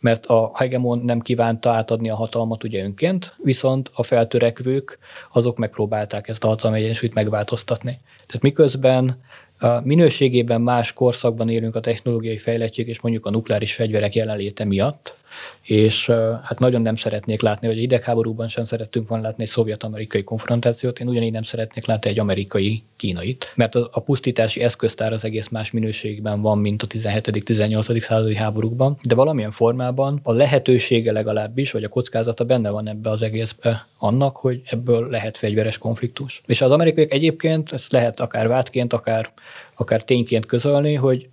mert a hegemon nem kívánta átadni a hatalmat ugye önként, viszont a feltörekvők azok megpróbálták ezt a hatalmi egyensúlyt megváltoztatni. Tehát miközben a minőségében más korszakban élünk a technológiai fejlettség és mondjuk a nukleáris fegyverek jelenléte miatt, és hát nagyon nem szeretnék látni, hogy idegháborúban sem szerettünk volna látni egy szovjet-amerikai konfrontációt, én ugyanígy nem szeretnék látni egy amerikai kínait, mert a, a pusztítási eszköztár az egész más minőségben van, mint a 17.-18. századi háborúkban, de valamilyen formában a lehetősége legalábbis, vagy a kockázata benne van ebbe az egészbe annak, hogy ebből lehet fegyveres konfliktus. És az amerikaiak egyébként ezt lehet akár vádként, akár, akár tényként közölni, hogy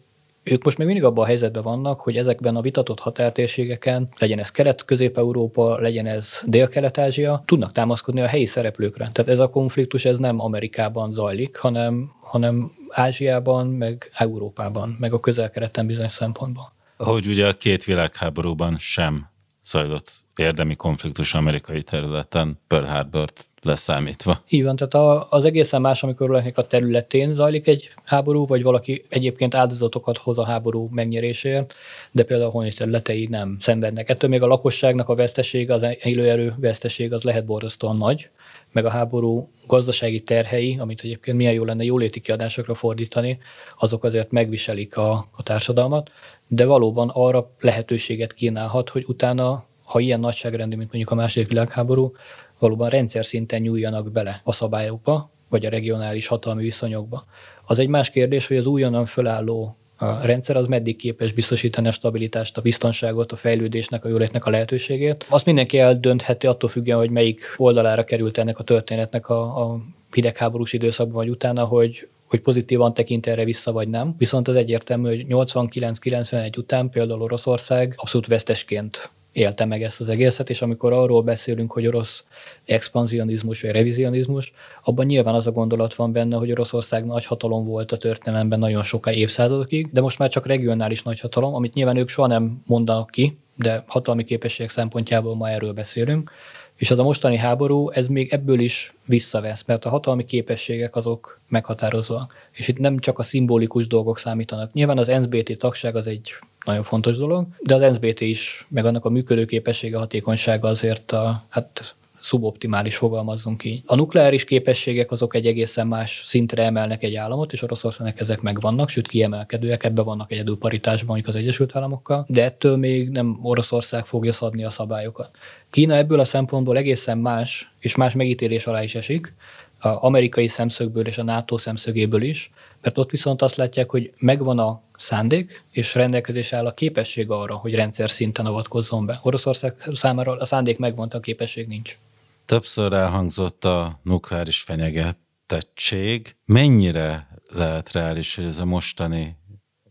ők most még mindig abban a helyzetben vannak, hogy ezekben a vitatott határtérségeken, legyen ez Kelet-Közép-Európa, legyen ez Dél-Kelet-Ázsia, tudnak támaszkodni a helyi szereplőkre. Tehát ez a konfliktus ez nem Amerikában zajlik, hanem, hanem Ázsiában, meg Európában, meg a közel-keleten bizonyos szempontból. Ahogy ugye a két világháborúban sem zajlott érdemi konfliktus amerikai területen, Pearl Harbor-t leszámítva. Így van, tehát az egészen más, amikor valakinek a területén zajlik egy háború, vagy valaki egyébként áldozatokat hoz a háború megnyeréséért, de például a honi területei nem szenvednek. Ettől még a lakosságnak a vesztesége, az élőerő veszteség az lehet borzasztóan nagy, meg a háború gazdasági terhei, amit egyébként milyen jó lenne jóléti kiadásokra fordítani, azok azért megviselik a, a társadalmat, de valóban arra lehetőséget kínálhat, hogy utána, ha ilyen nagyságrendű, mint mondjuk a második világháború, valóban rendszer szinten nyúljanak bele a szabályokba, vagy a regionális hatalmi viszonyokba. Az egy más kérdés, hogy az újonnan fölálló a rendszer az meddig képes biztosítani a stabilitást, a biztonságot, a fejlődésnek, a jólétnek a lehetőségét. Azt mindenki eldöntheti attól függően, hogy melyik oldalára került ennek a történetnek a, a hidegháborús időszakban vagy utána, hogy hogy pozitívan tekint erre vissza, vagy nem. Viszont az egyértelmű, hogy 89-91 után például Oroszország abszolút vesztesként élte meg ezt az egészet, és amikor arról beszélünk, hogy orosz expanzionizmus vagy revizionizmus, abban nyilván az a gondolat van benne, hogy Oroszország nagy hatalom volt a történelemben nagyon soká évszázadokig, de most már csak regionális nagy hatalom, amit nyilván ők soha nem mondanak ki, de hatalmi képesség szempontjából ma erről beszélünk. És az a mostani háború, ez még ebből is visszavesz, mert a hatalmi képességek azok meghatározóak. És itt nem csak a szimbolikus dolgok számítanak. Nyilván az NSBT tagság az egy nagyon fontos dolog, de az NSBT is, meg annak a működőképessége, hatékonysága azért a, hát szuboptimális, fogalmazzunk így. A nukleáris képességek azok egy egészen más szintre emelnek egy államot, és Oroszországnak ezek megvannak, sőt kiemelkedőek, ebbe vannak egyedül paritásban mondjuk az Egyesült Államokkal, de ettől még nem Oroszország fogja szabni a szabályokat. Kína ebből a szempontból egészen más, és más megítélés alá is esik, a amerikai szemszögből és a NATO szemszögéből is, mert ott viszont azt látják, hogy megvan a szándék, és rendelkezés áll a képesség arra, hogy rendszer szinten avatkozzon be. Oroszország számára a szándék megvan, a képesség nincs. Többször elhangzott a nukleáris fenyegetettség. Mennyire lehet reális, hogy ez a mostani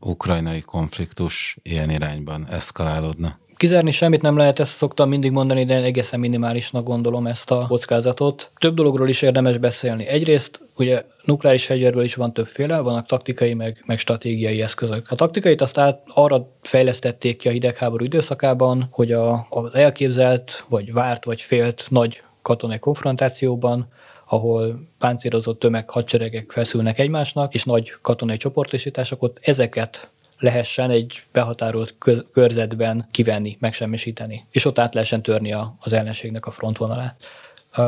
ukrajnai konfliktus ilyen irányban eszkalálódna? Kizárni semmit nem lehet, ezt szoktam mindig mondani, de egészen minimálisnak gondolom ezt a kockázatot. Több dologról is érdemes beszélni. Egyrészt ugye nukleáris fegyverből is van többféle, vannak taktikai meg, meg stratégiai eszközök. A taktikait azt át, arra fejlesztették ki a hidegháború időszakában, hogy a, az elképzelt, vagy várt, vagy félt nagy katonai konfrontációban, ahol páncélozott tömeg hadseregek feszülnek egymásnak, és nagy katonai csoportosítások, ott ezeket lehessen egy behatárolt körzetben kivenni, megsemmisíteni, és ott át lehessen törni a, az ellenségnek a frontvonalát.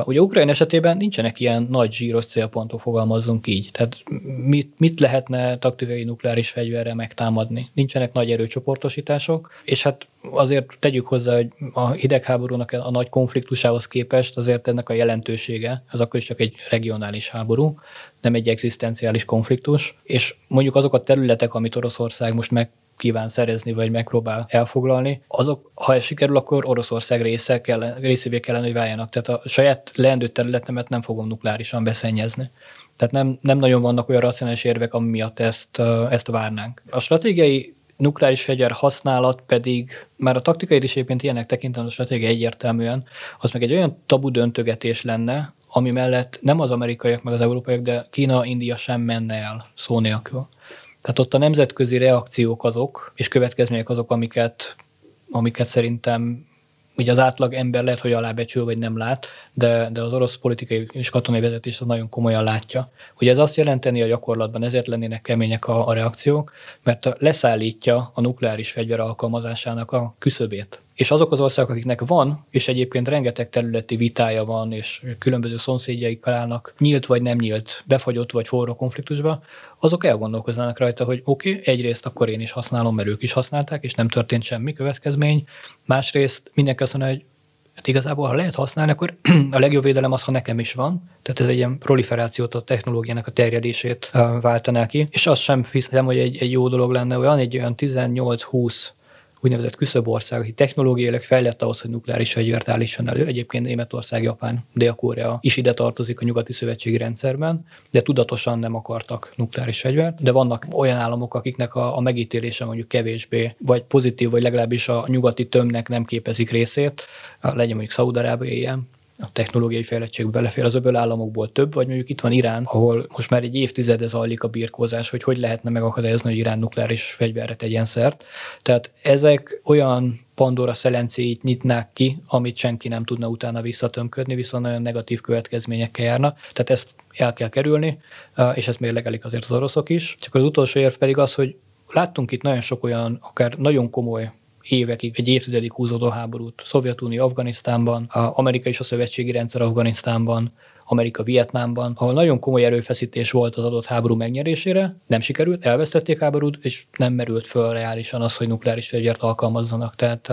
Ugye Ukrajna esetében nincsenek ilyen nagy zsíros célpontok, fogalmazzunk így. Tehát mit, mit lehetne taktikai nukleáris fegyverre megtámadni? Nincsenek nagy erőcsoportosítások, és hát azért tegyük hozzá, hogy a hidegháborúnak a nagy konfliktusához képest azért ennek a jelentősége, az akkor is csak egy regionális háború, nem egy egzisztenciális konfliktus, és mondjuk azok a területek, amit Oroszország most meg kíván szerezni, vagy megpróbál elfoglalni, azok, ha ez sikerül, akkor Oroszország része kell, részévé kellene, hogy váljanak. Tehát a saját leendő területemet nem fogom nukleárisan beszennyezni. Tehát nem, nem nagyon vannak olyan racionális érvek, ami miatt ezt, ezt várnánk. A stratégiai nukleáris fegyver használat pedig, már a taktikai is egyébként ilyenek tekintem a stratégia egyértelműen, az meg egy olyan tabu döntögetés lenne, ami mellett nem az amerikaiak, meg az európaiak, de Kína, India sem menne el szó nélkül. Tehát ott a nemzetközi reakciók azok, és következmények azok, amiket, amiket szerintem ugye az átlag ember lehet, hogy alábecsül, vagy nem lát, de, de az orosz politikai és katonai vezetés az nagyon komolyan látja. Ugye ez azt jelenteni a gyakorlatban, ezért lennének kemények a, a reakciók, mert leszállítja a nukleáris fegyver alkalmazásának a küszöbét. És azok az országok, akiknek van, és egyébként rengeteg területi vitája van, és különböző szomszédjaikkal állnak nyílt vagy nem nyílt, befagyott vagy forró konfliktusba, azok elgondolkoznának rajta, hogy oké, okay, egyrészt akkor én is használom, mert ők is használták, és nem történt semmi következmény. Másrészt mindenki azt mondja, hogy hát igazából, ha lehet használni, akkor a legjobb védelem az, ha nekem is van. Tehát ez egy ilyen proliferációt a technológiának a terjedését váltaná ki. És azt sem hiszem, hogy egy, egy jó dolog lenne, olyan egy olyan 18-20 úgynevezett küszöbország, aki technológiailag fejlett ahhoz, hogy nukleáris fegyvert állítson elő. Egyébként Németország, Japán, Dél-Korea is ide tartozik a nyugati szövetségi rendszerben, de tudatosan nem akartak nukleáris fegyvert. De vannak olyan államok, akiknek a, a megítélése mondjuk kevésbé, vagy pozitív, vagy legalábbis a nyugati tömnek nem képezik részét, legyen mondjuk Szaudarábia ilyen, a technológiai fejlettség belefér az öböl államokból több, vagy mondjuk itt van Irán, ahol most már egy évtizede zajlik a birkózás, hogy hogy lehetne megakadályozni, hogy Irán nukleáris fegyverre tegyen szert. Tehát ezek olyan Pandora szelencéit nyitnák ki, amit senki nem tudna utána visszatömködni, viszont nagyon negatív következményekkel járna. Tehát ezt el kell kerülni, és ezt mérlegelik azért az oroszok is. Csak az utolsó érv pedig az, hogy láttunk itt nagyon sok olyan, akár nagyon komoly évekig, egy évtizedig húzódó háborút. Szovjetunió Afganisztánban, a Amerika és a szövetségi rendszer Afganisztánban, Amerika Vietnámban, ahol nagyon komoly erőfeszítés volt az adott háború megnyerésére, nem sikerült, elvesztették háborút, és nem merült föl reálisan az, hogy nukleáris fegyvert alkalmazzanak. Tehát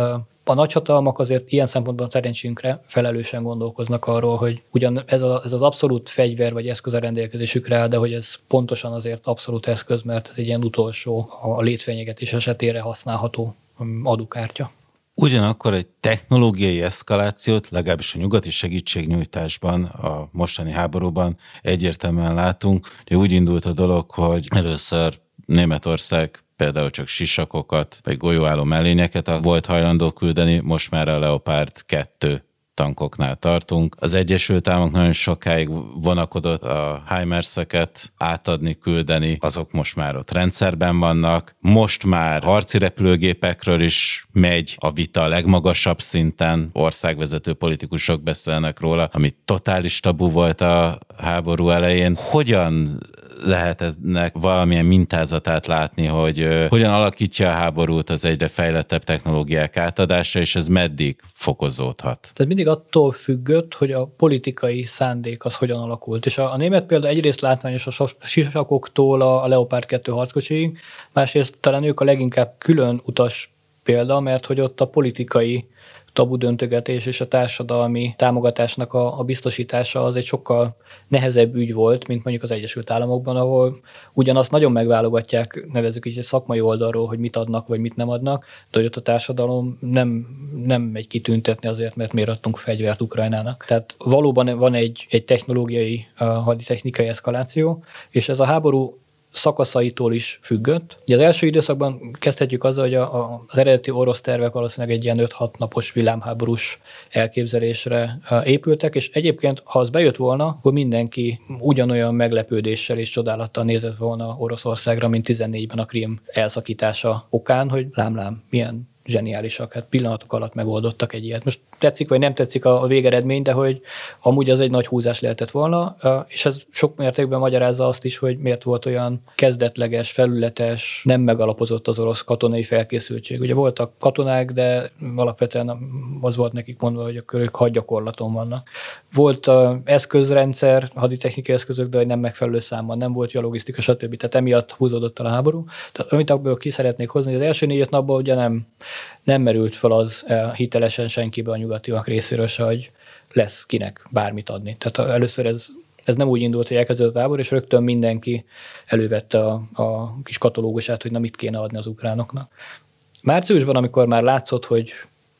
a nagyhatalmak azért ilyen szempontból szerencsénkre felelősen gondolkoznak arról, hogy ugyan ez, a, ez az abszolút fegyver vagy eszköz a rendelkezésükre áll, de hogy ez pontosan azért abszolút eszköz, mert ez egy ilyen utolsó a létfenyegetés esetére használható adókártya. Ugyanakkor egy technológiai eszkalációt, legalábbis a nyugati segítségnyújtásban, a mostani háborúban egyértelműen látunk. hogy úgy indult a dolog, hogy először Németország például csak sisakokat, vagy golyóálló mellényeket volt hajlandó küldeni, most már a Leopard 2 tankoknál tartunk. Az Egyesült Államok nagyon sokáig vonakodott a HIMARS-eket átadni, küldeni, azok most már ott rendszerben vannak. Most már harci repülőgépekről is megy a vita a legmagasabb szinten, országvezető politikusok beszélnek róla, ami totális tabu volt a háború elején. Hogyan lehet ennek valamilyen mintázatát látni, hogy hogyan alakítja a háborút az egyre fejlettebb technológiák átadása, és ez meddig fokozódhat? Tehát mindig attól függött, hogy a politikai szándék az hogyan alakult. És a, a német példa egyrészt látványos a sisakoktól a, a Leopard 2 harckocsiig, másrészt talán ők a leginkább külön utas példa, mert hogy ott a politikai tabu döntögetés és a társadalmi támogatásnak a, a biztosítása az egy sokkal nehezebb ügy volt, mint mondjuk az Egyesült Államokban, ahol ugyanazt nagyon megválogatják, nevezük így egy szakmai oldalról, hogy mit adnak, vagy mit nem adnak, de hogy ott a társadalom nem, nem megy kitüntetni azért, mert miért adtunk fegyvert Ukrajnának. Tehát valóban van egy, egy technológiai, haditechnikai eszkaláció, és ez a háború szakaszaitól is függött. Ugye az első időszakban kezdhetjük azzal, hogy a, a, az eredeti orosz tervek valószínűleg egy ilyen 5-6 napos villámháborús elképzelésre épültek, és egyébként, ha az bejött volna, akkor mindenki ugyanolyan meglepődéssel és csodálattal nézett volna Oroszországra, mint 14-ben a Krím elszakítása okán, hogy lám-lám, milyen zseniálisak, hát pillanatok alatt megoldottak egy ilyet. Most tetszik vagy nem tetszik a, végeredmény, de hogy amúgy az egy nagy húzás lehetett volna, és ez sok mértékben magyarázza azt is, hogy miért volt olyan kezdetleges, felületes, nem megalapozott az orosz katonai felkészültség. Ugye voltak katonák, de alapvetően az volt nekik mondva, hogy a ők hadgyakorlaton vannak. Volt a eszközrendszer, haditechnikai eszközök, de nem megfelelő számban, nem volt jó logisztika, stb. Tehát emiatt húzódott a háború. Tehát amit abból ki szeretnék hozni, az első négy napban ugye nem, nem merült fel az eh, hitelesen senkibe a nyugatiak részéről se, hogy lesz kinek bármit adni. Tehát először ez, ez nem úgy indult, hogy elkezdődött a háború, és rögtön mindenki elővette a, a kis katalógusát, hogy na mit kéne adni az ukránoknak. Márciusban, amikor már látszott, hogy,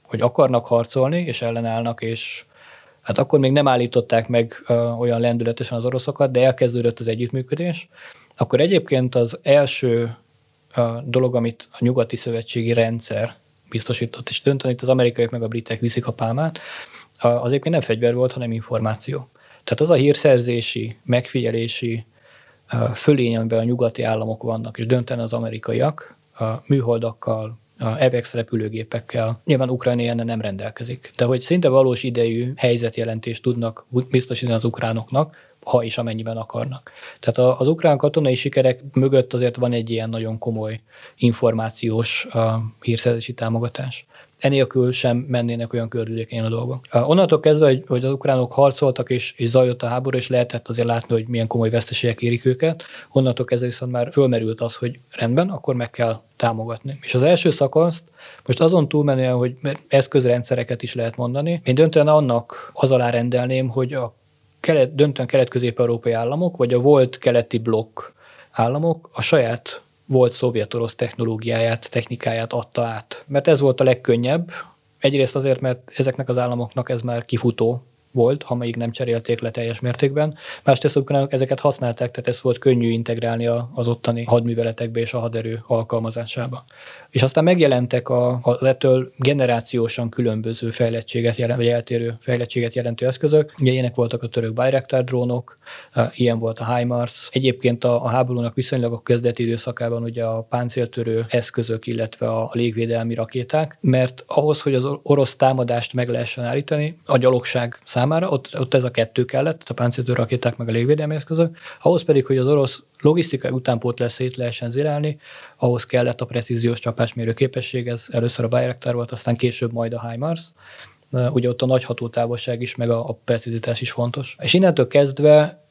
hogy akarnak harcolni, és ellenállnak, és hát akkor még nem állították meg uh, olyan lendületesen az oroszokat, de elkezdődött az együttműködés, akkor egyébként az első uh, dolog, amit a nyugati szövetségi rendszer biztosított, és dönteni, itt az amerikaiak meg a britek viszik a pálmát, az egyébként nem fegyver volt, hanem információ. Tehát az a hírszerzési, megfigyelési fölény, amiben a nyugati államok vannak, és döntene az amerikaiak, a műholdakkal, EVEX repülőgépekkel. Nyilván Ukrajna ilyen nem rendelkezik, de hogy szinte valós idejű helyzetjelentést tudnak biztosítani az ukránoknak, ha és amennyiben akarnak. Tehát az ukrán katonai sikerek mögött azért van egy ilyen nagyon komoly információs hírszerzési támogatás enélkül sem mennének olyan kördülékenyen a dolgok. Onnantól kezdve, hogy, hogy az ukránok harcoltak és, és zajlott a háború, és lehetett azért látni, hogy milyen komoly veszteségek érik őket, onnantól kezdve viszont már fölmerült az, hogy rendben, akkor meg kell támogatni. És az első szakaszt, most azon túlmenően, hogy eszközrendszereket is lehet mondani, én döntően annak az alá rendelném, hogy a kelet, döntően kelet-közép-európai államok, vagy a volt keleti blokk államok a saját volt szovjet-orosz technológiáját, technikáját adta át. Mert ez volt a legkönnyebb, egyrészt azért, mert ezeknek az államoknak ez már kifutó volt, ha még nem cserélték le teljes mértékben. Másrészt ezeket használták, tehát ez volt könnyű integrálni az ottani hadműveletekbe és a haderő alkalmazásába. És aztán megjelentek a, az ettől generációsan különböző fejlettséget jelent, vagy eltérő fejlettséget jelentő eszközök. Ugye ilyenek voltak a török Bayraktar drónok, ilyen volt a HIMARS. Egyébként a, a háborúnak viszonylag a kezdeti időszakában ugye a páncéltörő eszközök, illetve a légvédelmi rakéták, mert ahhoz, hogy az orosz támadást meg lehessen állítani, a gyalogság számára, ott, ott ez a kettő kellett, a páncéltörő rakéták meg a légvédelmi eszközök, ahhoz pedig, hogy az orosz logisztikai utánpótlás szét lehessen zirálni, ahhoz kellett a precíziós csapásmérő képesség, ez először a Bayraktar volt, aztán később majd a HIMARS, ugye ott a nagy hatótávolság is, meg a, a precizitás is fontos. És innentől kezdve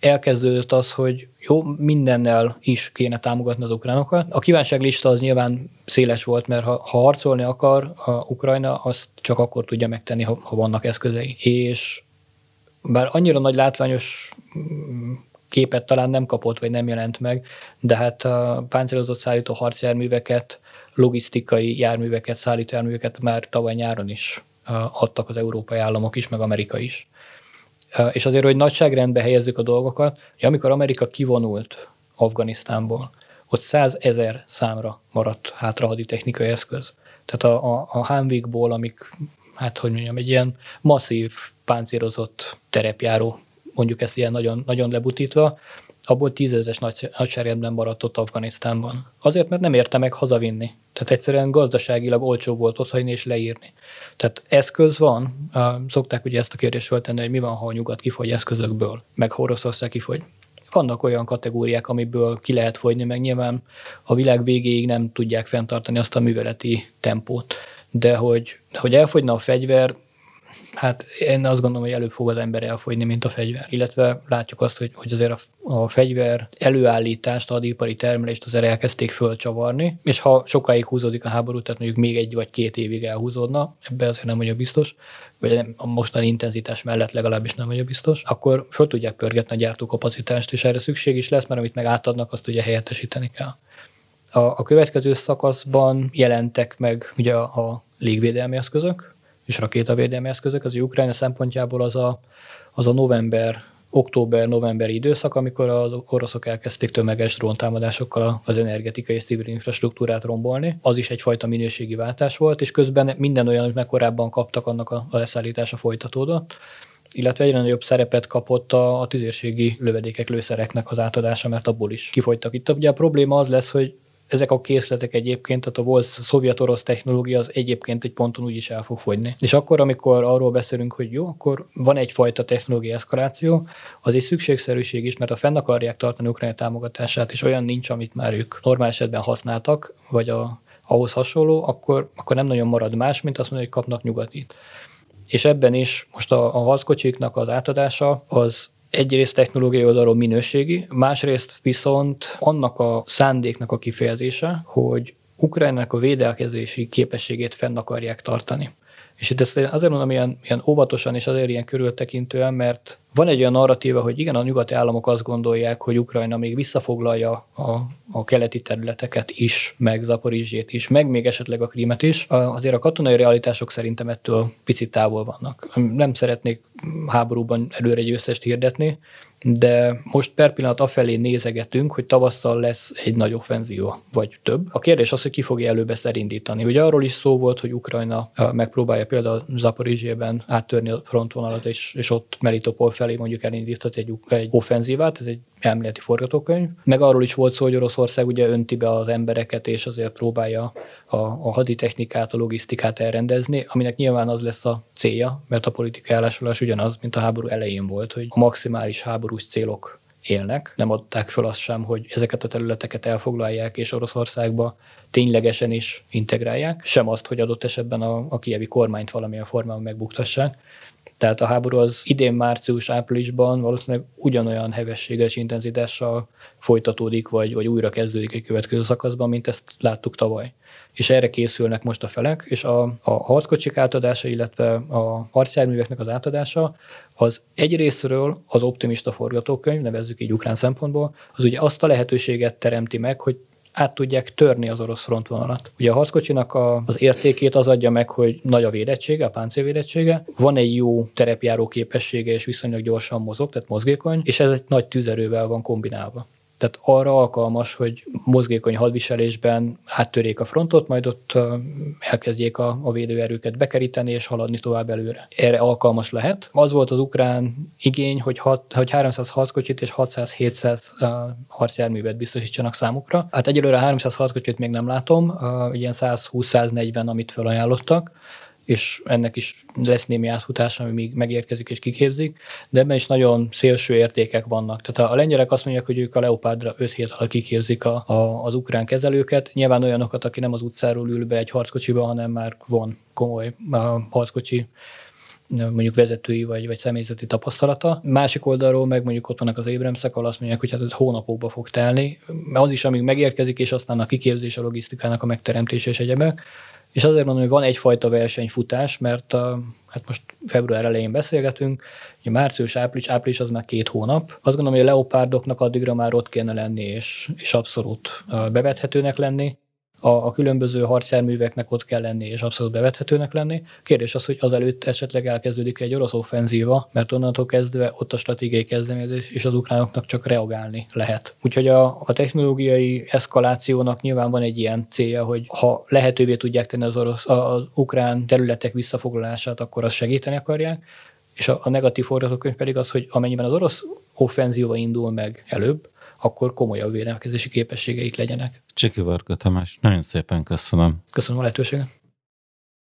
elkezdődött az, hogy jó, mindennel is kéne támogatni az ukránokat. A kívánságlista az nyilván széles volt, mert ha, ha harcolni akar a Ukrajna, azt csak akkor tudja megtenni, ha, ha vannak eszközei. És bár annyira nagy látványos képet talán nem kapott, vagy nem jelent meg, de hát a páncélozott szállító harcjárműveket, logisztikai járműveket, szállító járműveket már tavaly nyáron is adtak az európai államok is, meg Amerika is. És azért, hogy nagyságrendbe helyezzük a dolgokat, hogy amikor Amerika kivonult Afganisztánból, ott százezer számra maradt hátra haditechnikai eszköz. Tehát a, a, a Humveekból, amik, hát hogy mondjam, egy ilyen masszív páncélozott terepjáró mondjuk ezt ilyen nagyon, nagyon lebutítva, abból tízezes nagy, nagyságrendben maradt ott Afganisztánban. Azért, mert nem érte meg hazavinni. Tehát egyszerűen gazdaságilag olcsó volt otthagyni és leírni. Tehát eszköz van, szokták ugye ezt a kérdést feltenni, hogy mi van, ha a nyugat kifogy eszközökből, meg Oroszország kifogy. Vannak olyan kategóriák, amiből ki lehet fogyni, meg nyilván a világ végéig nem tudják fenntartani azt a műveleti tempót. De hogy, hogy elfogyna a fegyver, Hát én azt gondolom, hogy előbb fog az ember elfogyni, mint a fegyver. Illetve látjuk azt, hogy, hogy azért a, a fegyver előállítást, a hadipari termelést azért elkezdték fölcsavarni, és ha sokáig húzódik a háború, tehát mondjuk még egy vagy két évig elhúzódna, ebbe azért nem vagyok biztos, vagy a mostani intenzitás mellett legalábbis nem vagyok biztos, akkor föl tudják pörgetni a gyártókapacitást, és erre szükség is lesz, mert amit meg átadnak, azt ugye helyettesíteni kell. A, a következő szakaszban jelentek meg ugye a, a légvédelmi eszközök, és rakétavédelmi eszközök, az Ukrajna szempontjából az a, az a november, október-novemberi időszak, amikor az oroszok elkezdték tömeges dróntámadásokkal az energetikai és civil infrastruktúrát rombolni. Az is egyfajta minőségi váltás volt, és közben minden olyan, amit meg korábban kaptak, annak a, leszállítása folytatódott illetve egyre nagyobb szerepet kapott a, a tüzérségi lövedékek, lőszereknek az átadása, mert abból is kifogytak. Itt ugye a probléma az lesz, hogy ezek a készletek egyébként, tehát a volt szovjet-orosz technológia az egyébként egy ponton úgy is el fog fogyni. És akkor, amikor arról beszélünk, hogy jó, akkor van egyfajta technológiai eszkaláció, az egy szükségszerűség is, mert a fenn akarják tartani Ukrajna támogatását, és olyan nincs, amit már ők normál esetben használtak, vagy a, ahhoz hasonló, akkor, akkor nem nagyon marad más, mint azt mondani, hogy kapnak nyugatit. És ebben is most a, a harckocsiknak az átadása az egyrészt technológiai oldalról minőségi, másrészt viszont annak a szándéknak a kifejezése, hogy Ukrajnának a védelkezési képességét fenn akarják tartani. És itt ezt azért mondom ilyen, ilyen óvatosan és azért ilyen körültekintően, mert van egy olyan narratíva, hogy igen, a nyugati államok azt gondolják, hogy Ukrajna még visszafoglalja a, a keleti területeket is, meg Zaporizsét is, meg még esetleg a Krímet is. Azért a katonai realitások szerintem ettől picit távol vannak. Nem szeretnék háborúban előre győztest hirdetni, de most per pillanat afelé nézegetünk, hogy tavasszal lesz egy nagy offenzió, vagy több. A kérdés az, hogy ki fogja előbb ezt elindítani. Ugye arról is szó volt, hogy Ukrajna megpróbálja például Zaporizsében áttörni a frontvonalat, és, és ott Melitopol felé mondjuk elindíthat egy, egy offenzívát, ez egy elméleti forgatókönyv. Meg arról is volt szó, hogy Oroszország ugye önti be az embereket, és azért próbálja a, a haditechnikát, a logisztikát elrendezni, aminek nyilván az lesz a célja, mert a politikai állásolás ugyanaz, mint a háború elején volt, hogy a maximális háborús célok élnek. Nem adták föl azt sem, hogy ezeket a területeket elfoglalják, és Oroszországba ténylegesen is integrálják, sem azt, hogy adott esetben a, a kievi kormányt valamilyen formában megbuktassák. Tehát a háború az idén március-áprilisban valószínűleg ugyanolyan hevességgel és intenzitással folytatódik, vagy, vagy újra kezdődik egy következő szakaszban, mint ezt láttuk tavaly. És erre készülnek most a felek, és a, a harckocsik átadása, illetve a harcjárműveknek az átadása, az egyrésztről az optimista forgatókönyv, nevezzük így ukrán szempontból, az ugye azt a lehetőséget teremti meg, hogy át tudják törni az orosz frontvonalat. Ugye a harckocsinak a, az értékét az adja meg, hogy nagy a védettsége, a páncélvédettsége, van egy jó terepjáró képessége, és viszonylag gyorsan mozog, tehát mozgékony, és ez egy nagy tüzerővel van kombinálva tehát arra alkalmas, hogy mozgékony hadviselésben áttörjék a frontot, majd ott elkezdjék a, a védőerőket bekeríteni és haladni tovább előre. Erre alkalmas lehet. Az volt az ukrán igény, hogy, hat, hogy 300 harckocsit és 600-700 harcjárművet biztosítsanak számukra. Hát egyelőre 300 harckocsit még nem látom, ilyen 120-140, amit felajánlottak és ennek is lesz némi átfutás, ami még megérkezik és kiképzik, de ebben is nagyon szélső értékek vannak. Tehát a lengyelek azt mondják, hogy ők a Leopardra 5 hét alatt kiképzik a, a, az ukrán kezelőket, nyilván olyanokat, aki nem az utcáról ül be egy harckocsiba, hanem már van komoly a harckocsi mondjuk vezetői vagy, vagy személyzeti tapasztalata. Másik oldalról meg mondjuk ott vannak az Abramsek, ahol azt mondják, hogy hát hónapokba fog telni. Az is, amíg megérkezik, és aztán a kiképzés, a logisztikának a megteremtése és egyebek. És azért mondom, hogy van egyfajta versenyfutás, mert a, hát most február elején beszélgetünk, hogy március, április, április az már két hónap. Azt gondolom, hogy a leopárdoknak addigra már ott kéne lenni, és, és abszolút bevethetőnek lenni a, a különböző harcjárműveknek ott kell lenni, és abszolút bevethetőnek lenni. Kérdés az, hogy azelőtt esetleg elkezdődik egy orosz offenzíva, mert onnantól kezdve ott a stratégiai kezdeményezés, és az ukránoknak csak reagálni lehet. Úgyhogy a, a technológiai eszkalációnak nyilván van egy ilyen célja, hogy ha lehetővé tudják tenni az, orosz, az ukrán területek visszafoglalását, akkor azt segíteni akarják, és a, a negatív forgatókönyv pedig az, hogy amennyiben az orosz offenzíva indul meg előbb, akkor komolyabb védelmezési képességeik legyenek. Csiki Varga Tamás, nagyon szépen köszönöm. Köszönöm a lehetőséget.